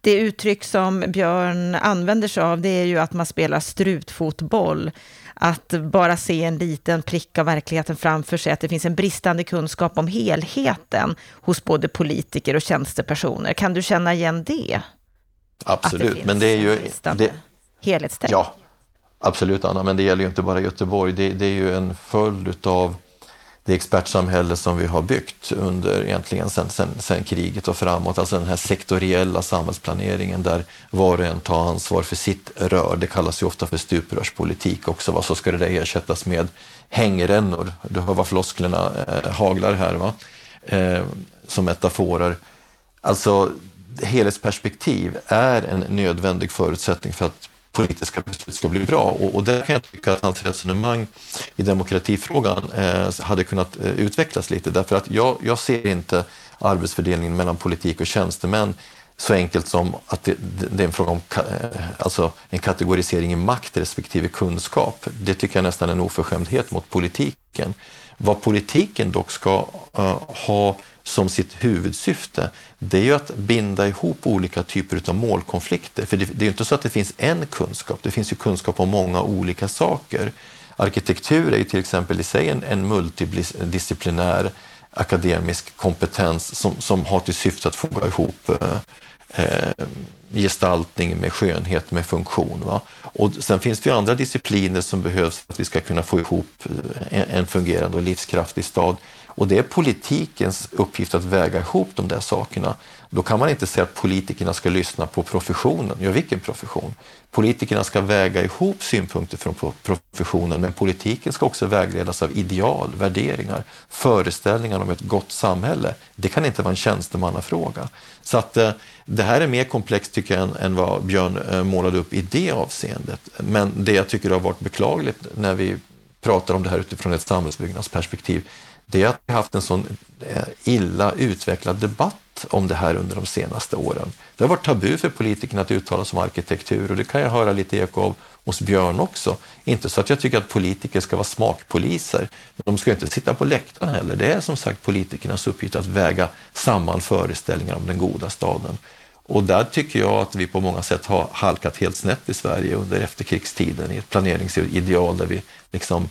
Det uttryck som Björn använder sig av, det är ju att man spelar strutfotboll att bara se en liten prick av verkligheten framför sig, att det finns en bristande kunskap om helheten hos både politiker och tjänstepersoner. Kan du känna igen det? Absolut, det men det är ju... bristande helhetstänk? Ja, absolut Anna, men det gäller ju inte bara Göteborg. Det, det är ju en följd av det expertsamhälle som vi har byggt under egentligen sen, sen, sen, kriget och framåt. Alltså den här sektoriella samhällsplaneringen där var och en tar ansvar för sitt rör. Det kallas ju ofta för stuprörspolitik också. Va? Så ska det där ersättas med hängrännor. Du hör vad flosklerna eh, haglar här va? Eh, som metaforer. Alltså helhetsperspektiv är en nödvändig förutsättning för att politiska beslut ska bli bra. Och, och där kan jag tycka att hans resonemang i demokratifrågan eh, hade kunnat eh, utvecklas lite därför att jag, jag ser inte arbetsfördelningen mellan politik och tjänstemän så enkelt som att det, det är en fråga om eh, alltså en kategorisering i makt respektive kunskap. Det tycker jag nästan är en oförskämdhet mot politiken. Vad politiken dock ska uh, ha som sitt huvudsyfte, det är ju att binda ihop olika typer av målkonflikter. För det, det är ju inte så att det finns en kunskap, det finns ju kunskap om många olika saker. Arkitektur är ju till exempel i sig en, en multidisciplinär akademisk kompetens som, som har till syfte att foga ihop eh, eh, gestaltning med skönhet, med funktion. Va? Och sen finns det ju andra discipliner som behövs för att vi ska kunna få ihop en, en fungerande och livskraftig stad. Och det är politikens uppgift att väga ihop de där sakerna. Då kan man inte säga att politikerna ska lyssna på professionen. Ja, vilken profession? Politikerna ska väga ihop synpunkter från professionen, men politiken ska också vägledas av ideal, värderingar, föreställningar om ett gott samhälle. Det kan inte vara en tjänstemannafråga. Så att eh, det här är mer komplext tycker jag än, än vad Björn eh, målade upp i det avseendet. Men det jag tycker har varit beklagligt när vi pratar om det här utifrån ett samhällsbyggnadsperspektiv, det är att vi haft en sån eh, illa utvecklad debatt om det här under de senaste åren. Det har varit tabu för politikerna att uttala sig om arkitektur och det kan jag höra lite eko av hos Björn också. Inte så att jag tycker att politiker ska vara smakpoliser, men de ska inte sitta på läktaren heller. Det är som sagt politikernas uppgift att väga samman föreställningar om den goda staden. Och där tycker jag att vi på många sätt har halkat helt snett i Sverige under efterkrigstiden i ett planeringsideal där vi liksom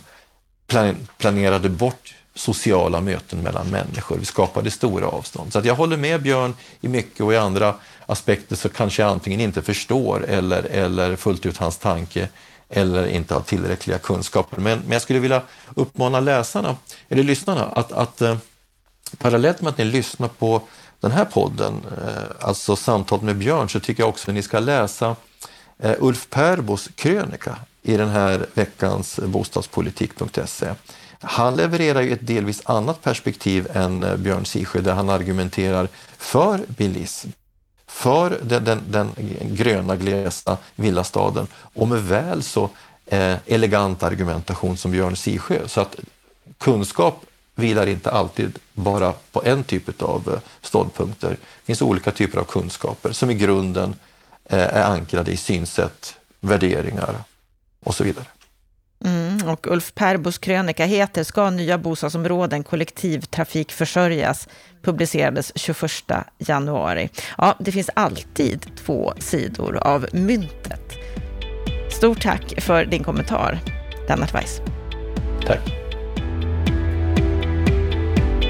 planerade bort sociala möten mellan människor. Vi skapade stora avstånd. Så att jag håller med Björn i mycket och i andra aspekter så kanske jag antingen inte förstår eller, eller fullt ut hans tanke eller inte har tillräckliga kunskaper. Men, men jag skulle vilja uppmana läsarna, eller lyssnarna, att, att eh, parallellt med att ni lyssnar på den här podden, eh, alltså Samtal med Björn, så tycker jag också att ni ska läsa eh, Ulf Perbos krönika i den här veckans bostadspolitik.se. Han levererar ju ett delvis annat perspektiv än eh, Björn Sisjö där han argumenterar för bilism, för den, den, den gröna glesa villastaden och med väl så eh, elegant argumentation som Björn Sisjö. Så att kunskap vilar inte alltid bara på en typ av eh, ståndpunkter. Det finns olika typer av kunskaper som i grunden eh, är ankrade i synsätt, värderingar och så vidare. Mm, och Ulf Perbos krönika heter Ska nya bostadsområden kollektivtrafikförsörjas? Publicerades 21 januari. Ja, det finns alltid två sidor av myntet. Stort tack för din kommentar, Lennart Weiss. Tack.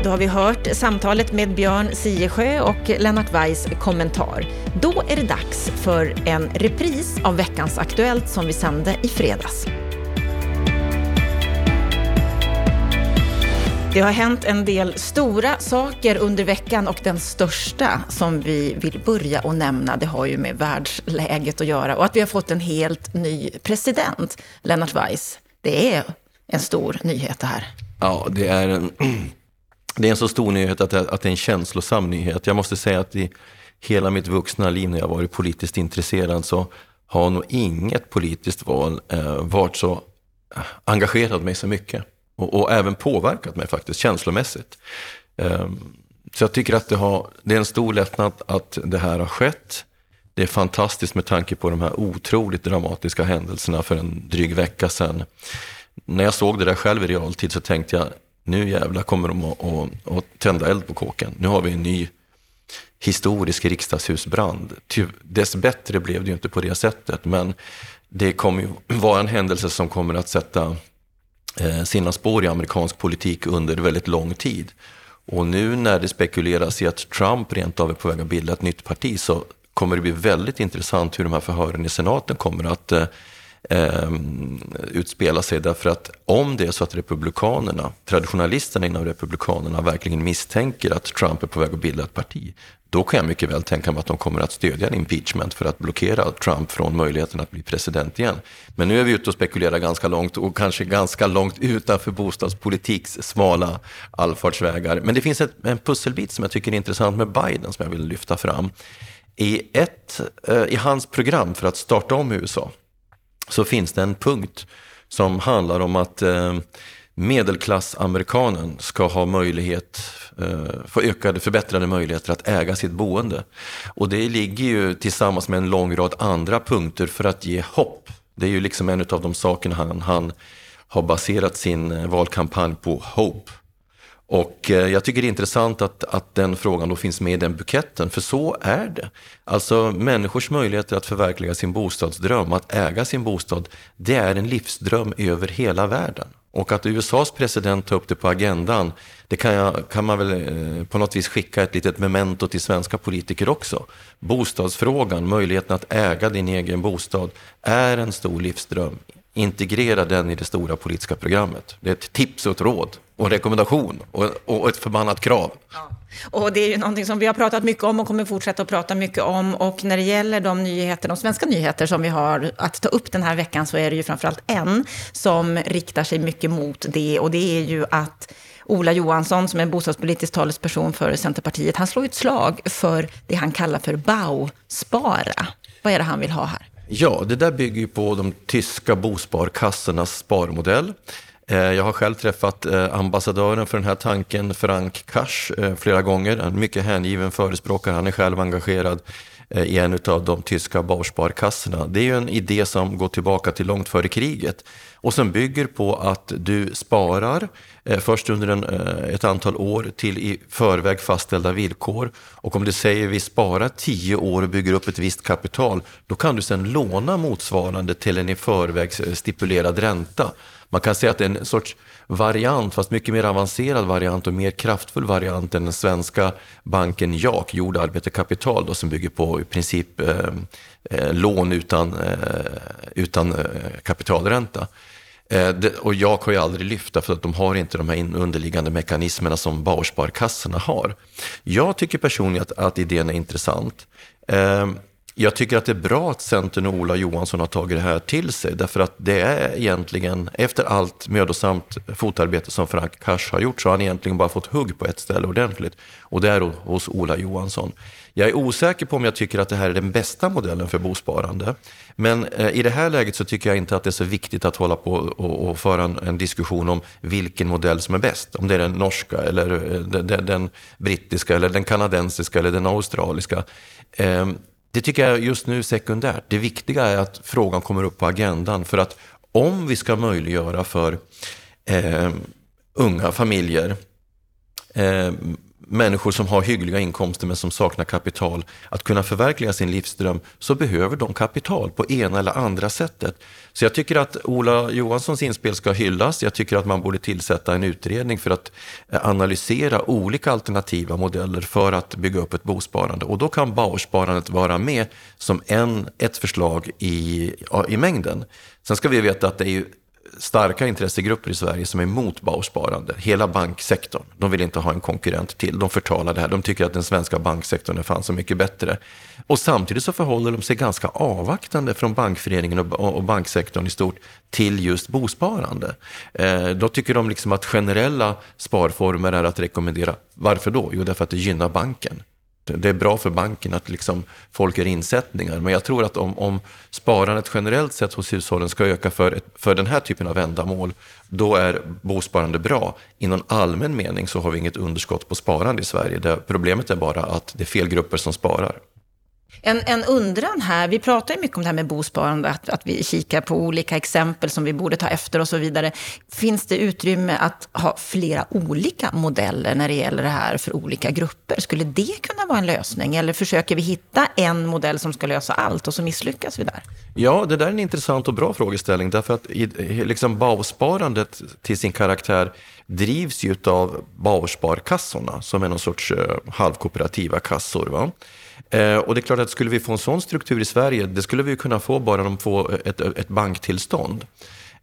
Då har vi hört samtalet med Björn Siesjö och Lennart Weiss kommentar. Då är det dags för en repris av veckans Aktuellt som vi sände i fredags. Det har hänt en del stora saker under veckan och den största som vi vill börja och nämna, det har ju med världsläget att göra och att vi har fått en helt ny president, Lennart Weiss. Det är en stor nyhet det här. Ja, det är en, det är en så stor nyhet att det, att det är en känslosam nyhet. Jag måste säga att i hela mitt vuxna liv när jag varit politiskt intresserad så har nog inget politiskt val eh, varit så eh, engagerat mig så mycket och, och, även påverkat mig faktiskt känslomässigt. Ehm, så jag tycker att det, har, det är en stor lättnad att det här har skett. Det är fantastiskt med tanke på de här otroligt dramatiska händelserna för en dryg vecka sedan. När jag såg det där själv i realtid så tänkte jag, nu jävlar kommer de att, att, att tända eld på kåken. Nu har vi en ny historisk riksdagshusbrand. Dess bättre blev det ju inte på det sättet, men det kommer ju vara en händelse som kommer att sätta Eh, sina spår i amerikansk politik under väldigt lång tid. Och nu när det spekuleras i att Trump rent av är på väg att bilda ett nytt parti så kommer det bli väldigt intressant hur de här förhören i senaten kommer att eh, eh utspela sig. Därför att om det är så att republikanerna, traditionalisterna inom republikanerna verkligen misstänker att Trump är på väg att bilda ett parti, då kan jag mycket väl tänka mig att de kommer att stödja en impeachment för att blockera Trump från möjligheten att bli president igen. Men nu är vi ute och spekulerar ganska långt och kanske ganska långt utanför bostadspolitiks smala allfartsvägar. Men det finns ett, en pusselbit som jag tycker är intressant med Biden som jag vill lyfta fram. I, ett, eh, I hans program för att starta om USA så finns det en punkt som handlar om att eh, medelklassamerikanen ska ha möjlighet, eh, få ökade, förbättrade möjligheter att äga sitt boende. Och det ligger ju tillsammans med en lång rad andra punkter för att ge hopp. Det är ju liksom en av de sakerna han, han har baserat sin eh, valkampanj på, hope. Och eh, jag tycker det är intressant att, att den frågan då finns med i den buketten, för så är det. Alltså människors möjligheter att förverkliga sin bostadsdröm, att äga sin bostad, det är en livsdröm över hela världen. Och att USAs president tar upp det på agendan, det kan, jag, kan man väl eh, på något vis skicka ett litet memento till svenska politiker också. Bostadsfrågan, möjligheten att äga din egen bostad, är en stor livsdröm. Integrera den i det stora politiska programmet. Det är ett tips och ett råd och en rekommendation och, och ett förbannat krav. Ja. Och det är ju någonting som vi har pratat mycket om och kommer fortsätta att prata mycket om. Och när det gäller de nyheter, de svenska nyheter som vi har att ta upp den här veckan så är det ju framförallt en som riktar sig mycket mot det. Och det är ju att Ola Johansson, som är bostadspolitisk talesperson för Centerpartiet, han slår ett slag för det han kallar för Bauspara. Vad är det han vill ha här? Ja, det där bygger ju på de tyska bosparkassornas sparmodell. Eh, jag har själv träffat eh, ambassadören för den här tanken, Frank Kasch, eh, flera gånger. En mycket hängiven förespråkare. Han är själv engagerad i en av de tyska barsparkassorna. Det är ju en idé som går tillbaka till långt före kriget och som bygger på att du sparar först under en, ett antal år till i förväg fastställda villkor. Och om du säger vi sparar tio år och bygger upp ett visst kapital, då kan du sedan låna motsvarande till en i förväg stipulerad ränta. Man kan säga att det är en sorts variant, fast mycket mer avancerad variant och mer kraftfull variant än den svenska banken JAK, Jord, arbete, kapital, då, som bygger på i princip eh, eh lån utan, eh, utan eh, kapitalränta. Eh, det, och JAK har ju aldrig lyft för att de har inte de här underliggande mekanismerna som Bausparkassorna har. Jag tycker personligen att, att idén är intressant. Eh, jag tycker att det är bra att Centern och Ola Johansson har tagit det här till sig. Därför att det är egentligen, efter allt mödosamt fotarbete som Frank Cash har gjort, så har han egentligen bara fått hugg på ett ställe ordentligt. Och det är hos Ola Johansson. Jag är osäker på om jag tycker att det här är den bästa modellen för bosparande. Men eh, i det här läget så tycker jag inte att det är så viktigt att hålla på och, och föra en, en, diskussion om vilken modell som är bäst. Om det är den norska eller eh, den, den brittiska eller den kanadensiska eller den australiska. Ehm, det tycker jag just nu är sekundärt. Det viktiga är att frågan kommer upp på agendan. För att om vi ska möjliggöra för eh, unga familjer eh, människor som har hyggliga inkomster men som saknar kapital att kunna förverkliga sin livsdröm så behöver de kapital på ena eller andra sättet. Så jag tycker att Ola Johanssons inspel ska hyllas. Jag tycker att man borde tillsätta en utredning för att eh, analysera olika alternativa modeller för att bygga upp ett bosparande. Och då kan Bauersparandet vara med som en, ett förslag i, i mängden. Sen ska vi veta att det är ju starka intressegrupper i Sverige som är emot Bausparande. Hela banksektorn. De vill inte ha en konkurrent till. De förtalar det här. De tycker att den svenska banksektorn är fan så mycket bättre. Och samtidigt så förhåller de sig ganska avvaktande från bankföreningen och, banksektorn i stort till just bosparande. Eh, då tycker de liksom att generella sparformer är att rekommendera. Varför då? Jo, därför att det gynnar banken det är bra för banken att liksom folk gör insättningar. Men jag tror att om, om sparandet generellt sett hos hushållen ska öka för, ett, för den här typen av ändamål, då är bosparande bra. I någon allmän mening så har vi inget underskott på sparande i Sverige. Det, problemet är bara att det är fel grupper som sparar. En, en undran här, vi pratar ju mycket om det här med bosparande, att, att vi kikar på olika exempel som vi borde ta efter och så vidare. Finns det utrymme att ha flera olika modeller när det gäller det här för olika grupper? Skulle det kunna vara en lösning? Eller försöker vi hitta en modell som ska lösa allt och så misslyckas vi där? Ja, det där är en intressant och bra frågeställning. Därför att liksom BAU-sparandet till sin karaktär drivs ju av Bausparkassorna som är någon sorts eh, halvkooperativa kassor. Va? Eh, och det är klart att skulle vi få en sån struktur i Sverige, det skulle vi kunna få bara de får eh, ett, ett banktillstånd.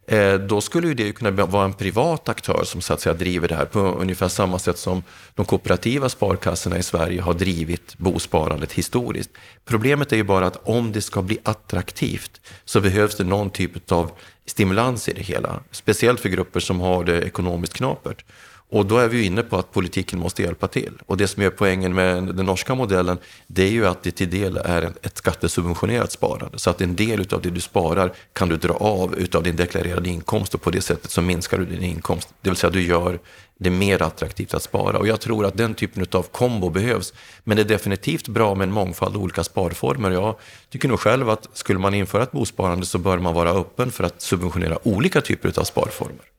Eh, då skulle ju det kunna vara en privat aktör som så att säga driver det här på ungefär samma sätt som de kooperativa sparkassorna i Sverige har drivit bosparandet historiskt. Problemet är ju bara att om det ska bli attraktivt så behövs det någon typ av stimulans i det hela. Speciellt för grupper som har det ekonomiskt knapert. Och då är vi ju inne på att politiken måste hjälpa till. Och det som är poängen med den norska modellen, det är ju att det till del är ett skattesubventionerat sparande. Så att en del av det du sparar kan du dra av utav din deklarerade inkomst och på det sättet så minskar du din inkomst. Det vill säga du gör det mer attraktivt att spara. Och jag tror att den typen av kombo behövs. Men det är definitivt bra med en mångfald olika sparformer. Jag tycker nog själv att skulle man införa ett bosparande så bör man vara öppen för att subventionera olika typer av sparformer.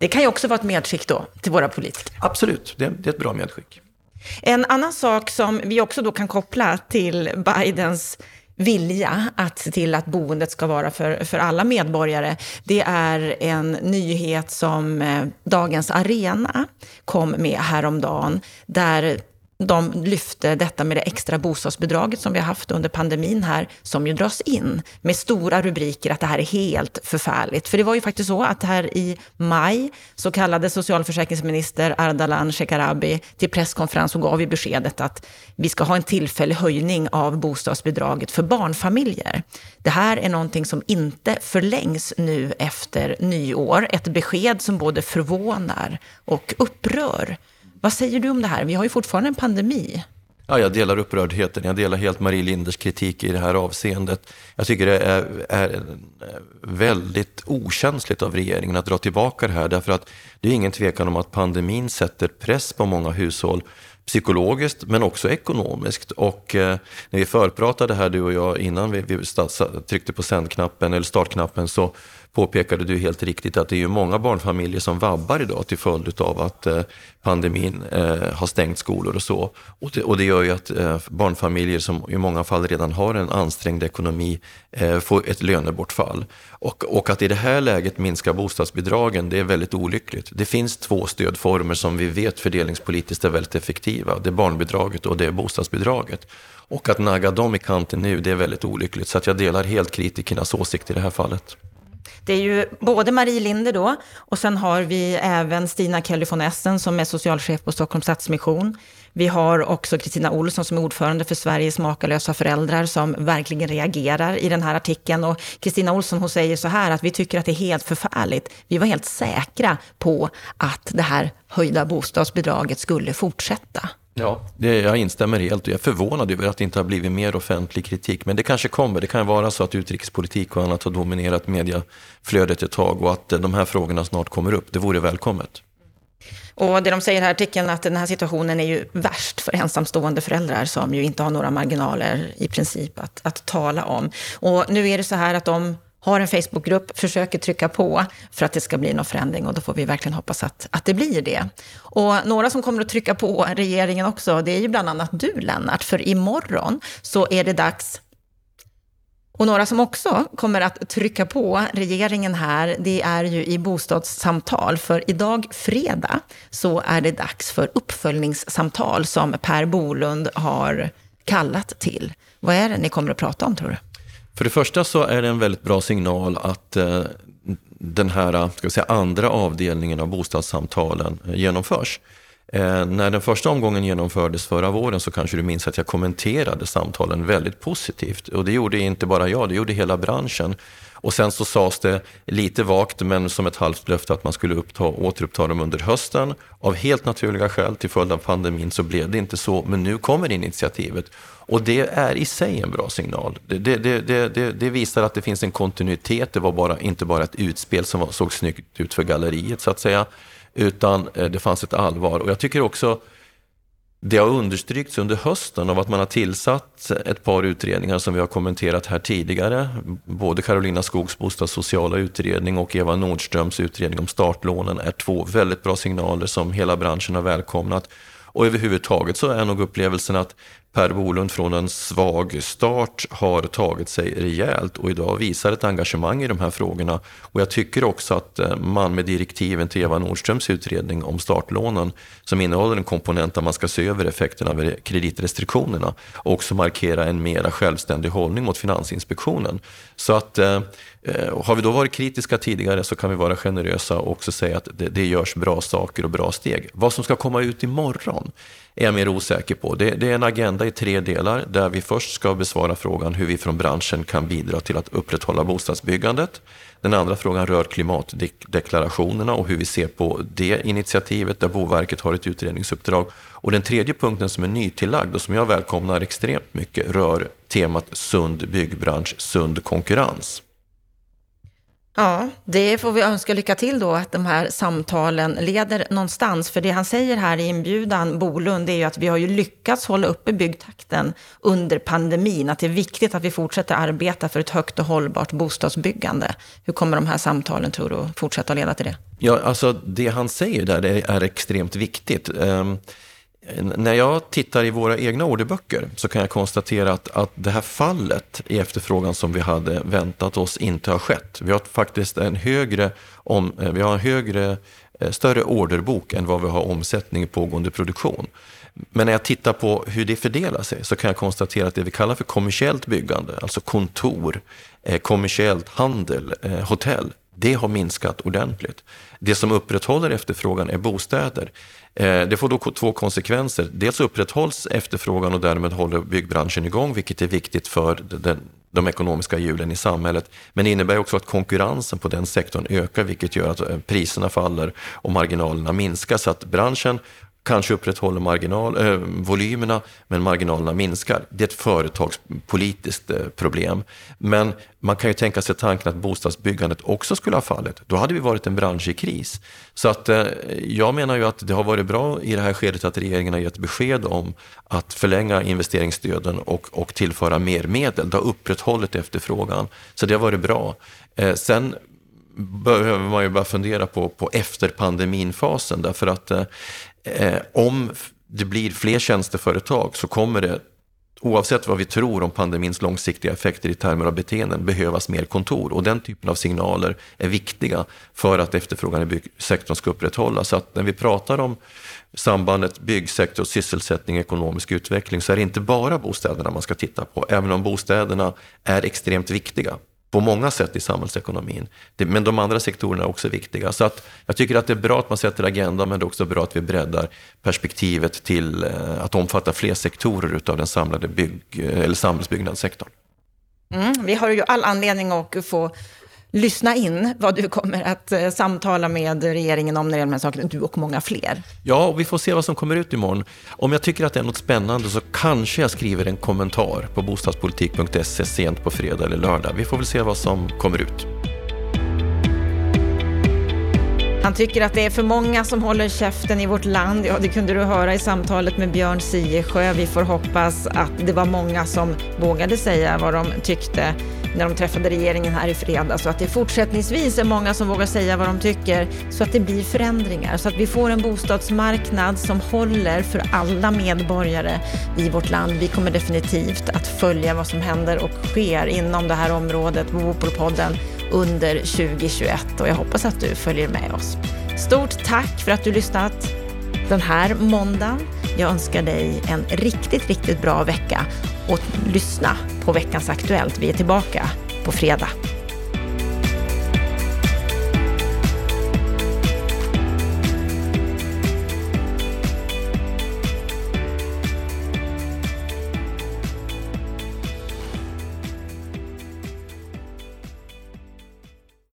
Det kan ju också vara ett medskick då till våra politiker. Absolut, det, det är ett bra medskick. En annan sak som vi också då kan koppla till Bidens vilja att se till att boendet ska vara för, för alla medborgare, det är en nyhet som eh, Dagens Arena kom med häromdagen, där de lyfte detta med det extra bostadsbidraget som vi har haft under pandemin här, som ju dras in med stora rubriker att det här är helt förfärligt. För det var ju faktiskt så att här i maj så kallade socialförsäkringsminister Ardalan Shekarabi till presskonferens och gav ju beskedet att vi ska ha en tillfällig höjning av bostadsbidraget för barnfamiljer. Det här är någonting som inte förlängs nu efter nyår. Ett besked som både förvånar och upprör. Vad säger du om det här? Vi har ju fortfarande en pandemi. Ja, jag delar upprördheten. Jag delar helt Marie Linders kritik i det här avseendet. Jag tycker det är, är, väldigt okänsligt av regeringen att dra tillbaka det här. Därför att det är ingen tvekan om att pandemin sätter press på många hushåll psykologiskt men också ekonomiskt. Och eh, när vi förpratade här du och jag innan vi, vi tryckte på sändknappen eller startknappen så påpekade du helt riktigt att det är ju många barnfamiljer som vabbar idag till följd av att eh, pandemin eh, har stängt skolor och så. Och det, gör ju att eh, barnfamiljer som i många fall redan har en ansträngd ekonomi får ett lönebortfall. Och, och att i det här läget minska bostadsbidragen, det är väldigt olyckligt. Det finns två stödformer som vi vet fördelningspolitiskt är väldigt effektiva. Det är barnbidraget och det är bostadsbidraget. Och att nagga dem i kanten nu, det är väldigt olyckligt. Så att jag delar helt kritikernas åsikt i det här fallet. Det är ju både Marie Linder då, och sen har vi även Stina Kelly von Essen som är socialchef på Stockholms Stadsmission. Vi har också Kristina Olsson som är ordförande för Sveriges makalösa föräldrar som verkligen reagerar i den här artikeln. Och Kristina Olsson hon säger så här att vi tycker att det är helt förfärligt. Vi var helt säkra på att det här höjda bostadsbidraget skulle fortsätta. Ja, det, jag instämmer helt och jag är förvånad över att det inte har blivit mer offentlig kritik. Men det kanske kommer. Det kan vara så att utrikespolitik och annat har dominerat mediaflödet ett tag och att eh, de här frågorna snart kommer upp. Det vore välkommet. Och det de säger här i artikeln att den här situationen är ju värst för ensamstående föräldrar som ju inte har några marginaler i princip att, att tala om. Och nu är det så här att de har en Facebookgrupp, försöker trycka på för att det ska bli någon förändring och då får vi verkligen hoppas att, att det blir det. Och några som kommer att trycka på regeringen också, det är ju bland annat du Lennart, för imorgon så är det dags och några som också kommer att trycka på regeringen här, det är ju i bostadssamtal. För idag, fredag, så är det dags för uppföljningssamtal som Per Bolund har kallat till. Vad är det ni kommer att prata om, tror du? För det första så är det en väldigt bra signal att eh, den här ska vi säga, andra avdelningen av bostadssamtalen eh, genomförs. Eh, när den första omgången genomfördes förra våren så kanske du minns att jag kommenterade samtalen väldigt positivt. Och det gjorde inte bara jag, det gjorde hela branschen. Och sen så sades det lite vagt men som ett halvt löfte att man skulle uppta, återuppta dem under hösten. Av helt naturliga skäl till följd av pandemin så blev det inte så, men nu kommer initiativet. Och det är i sig en bra signal. Det, det, det, det, visar att det finns en kontinuitet. Det var bara, inte bara ett utspel som såg snyggt ut för galleriet så att säga. Utan eh, det fanns ett allvar. Och jag tycker också det har understrykts under hösten av att man har tillsatt ett par utredningar som vi har kommenterat här tidigare. Både Carolina Skogs bostadssociala utredning och Eva Nordströms utredning om startlånen är två väldigt bra signaler som hela branschen har välkomnat. Och överhuvudtaget så är nog upplevelsen att Per Bolund från en svag start har tagit sig rejält och idag visar ett engagemang i de här frågorna. Och jag tycker också att eh, man med direktiven till Eva Nordströms utredning om startlånen, som innehåller en komponent där man ska se över effekterna av kreditrestriktionerna, också markera en mera självständig hållning mot Finansinspektionen. Så att eh, Eh, och har vi då varit kritiska tidigare så kan vi vara generösa och också säga att det, det görs bra saker och bra steg. Vad som ska komma ut imorgon är jag mer osäker på. Det, det, är en agenda i tre delar där vi först ska besvara frågan hur vi från branschen kan bidra till att upprätthålla bostadsbyggandet. Den andra frågan rör klimatdeklarationerna och hur vi ser på det initiativet där Boverket har ett utredningsuppdrag. Och den tredje punkten som är nytillagd och som jag välkomnar extremt mycket rör temat sund byggbransch, sund konkurrens. Ja, det får vi önska lycka till då, att de här samtalen leder någonstans. För det han säger här i inbjudan, Bolund, är ju att vi har ju lyckats hålla uppe byggtakten under pandemin. Att det är viktigt att vi fortsätter arbeta för ett högt och hållbart bostadsbyggande. Hur kommer de här samtalen, tror du, fortsätta leda till det? Ja, alltså det han säger där är, är extremt viktigt. Um, när jag tittar i våra egna orderböcker så kan jag konstatera att, att det här fallet i efterfrågan som vi hade väntat oss inte har skett. Vi har faktiskt en högre, om, eh, vi har en högre, eh, större orderbok än vad vi har omsättning i pågående produktion. Men när jag tittar på hur det fördelar sig så kan jag konstatera att det vi kallar för kommersiellt byggande, alltså kontor, eh, kommersiellt handel, hotell, det har minskat ordentligt. Det som upprätthåller efterfrågan är bostäder. Eh, det får då två konsekvenser. Dels upprätthålls efterfrågan och därmed håller byggbranschen igång, vilket är viktigt för den, de ekonomiska hjulen i samhället. Men det innebär också att konkurrensen på den sektorn ökar, vilket gör att eh, priserna faller och marginalerna minskar. Så att branschen kanske upprätthåller marginal, eh, volymerna, men marginalerna minskar. Det är ett företagspolitiskt eh, problem. Men man kan ju tänka sig tanken att bostadsbyggandet också skulle ha fallit. Då hade vi varit en bransch i kris. Så att eh, jag menar ju att det har varit bra i det här skedet att regeringen har gett besked om att förlänga investeringsstöden och, och tillföra mer medel. Det har upprätthållit efterfrågan. Så det har varit bra. Eh, sen behöver man ju bara fundera på, på efter pandeminfasen därför att eh, eh, om det blir fler tjänsteföretag så kommer det oavsett vad vi tror om pandemins långsiktiga effekter i termer av beteenden, behövas mer kontor. Och den typen av signaler är viktiga för att efterfrågan i byggsektorn ska upprätthållas. Så att när vi pratar om sambandet byggsektor, sysselsättning, ekonomisk utveckling så är det inte bara bostäderna man ska titta på, även om bostäderna är extremt viktiga på många sätt i samhällsekonomin. men de andra sektorerna är också viktiga. Så att jag tycker att det är bra att man sätter agendan, men det är också bra att vi breddar perspektivet till eh, att omfatta fler sektorer av den samlade bygg, eller samhällsbyggnadssektorn. Mm, vi har ju all anledning att få lyssna in vad du kommer att eh, samtala med regeringen om när det gäller de här sakerna, du och många fler. Ja, och vi får se vad som kommer ut imorgon. Om jag tycker att det är något spännande så kanske jag skriver en kommentar på bostadspolitik.se sent på fredag eller lördag. Vi får väl se vad som kommer ut. Han tycker att det är för många som håller käften i vårt land. Ja, det kunde du höra i samtalet med Björn Siesjö. Vi får hoppas att det var många som vågade säga vad de tyckte när de träffade regeringen här i fredags och att det fortsättningsvis är många som vågar säga vad de tycker så att det blir förändringar, så att vi får en bostadsmarknad som håller för alla medborgare i vårt land. Vi kommer definitivt att följa vad som händer och sker inom det här området på Bopolpodden under 2021 och jag hoppas att du följer med oss. Stort tack för att du lyssnat den här måndagen. Jag önskar dig en riktigt, riktigt bra vecka och lyssna på veckans Aktuellt. Vi är tillbaka på fredag.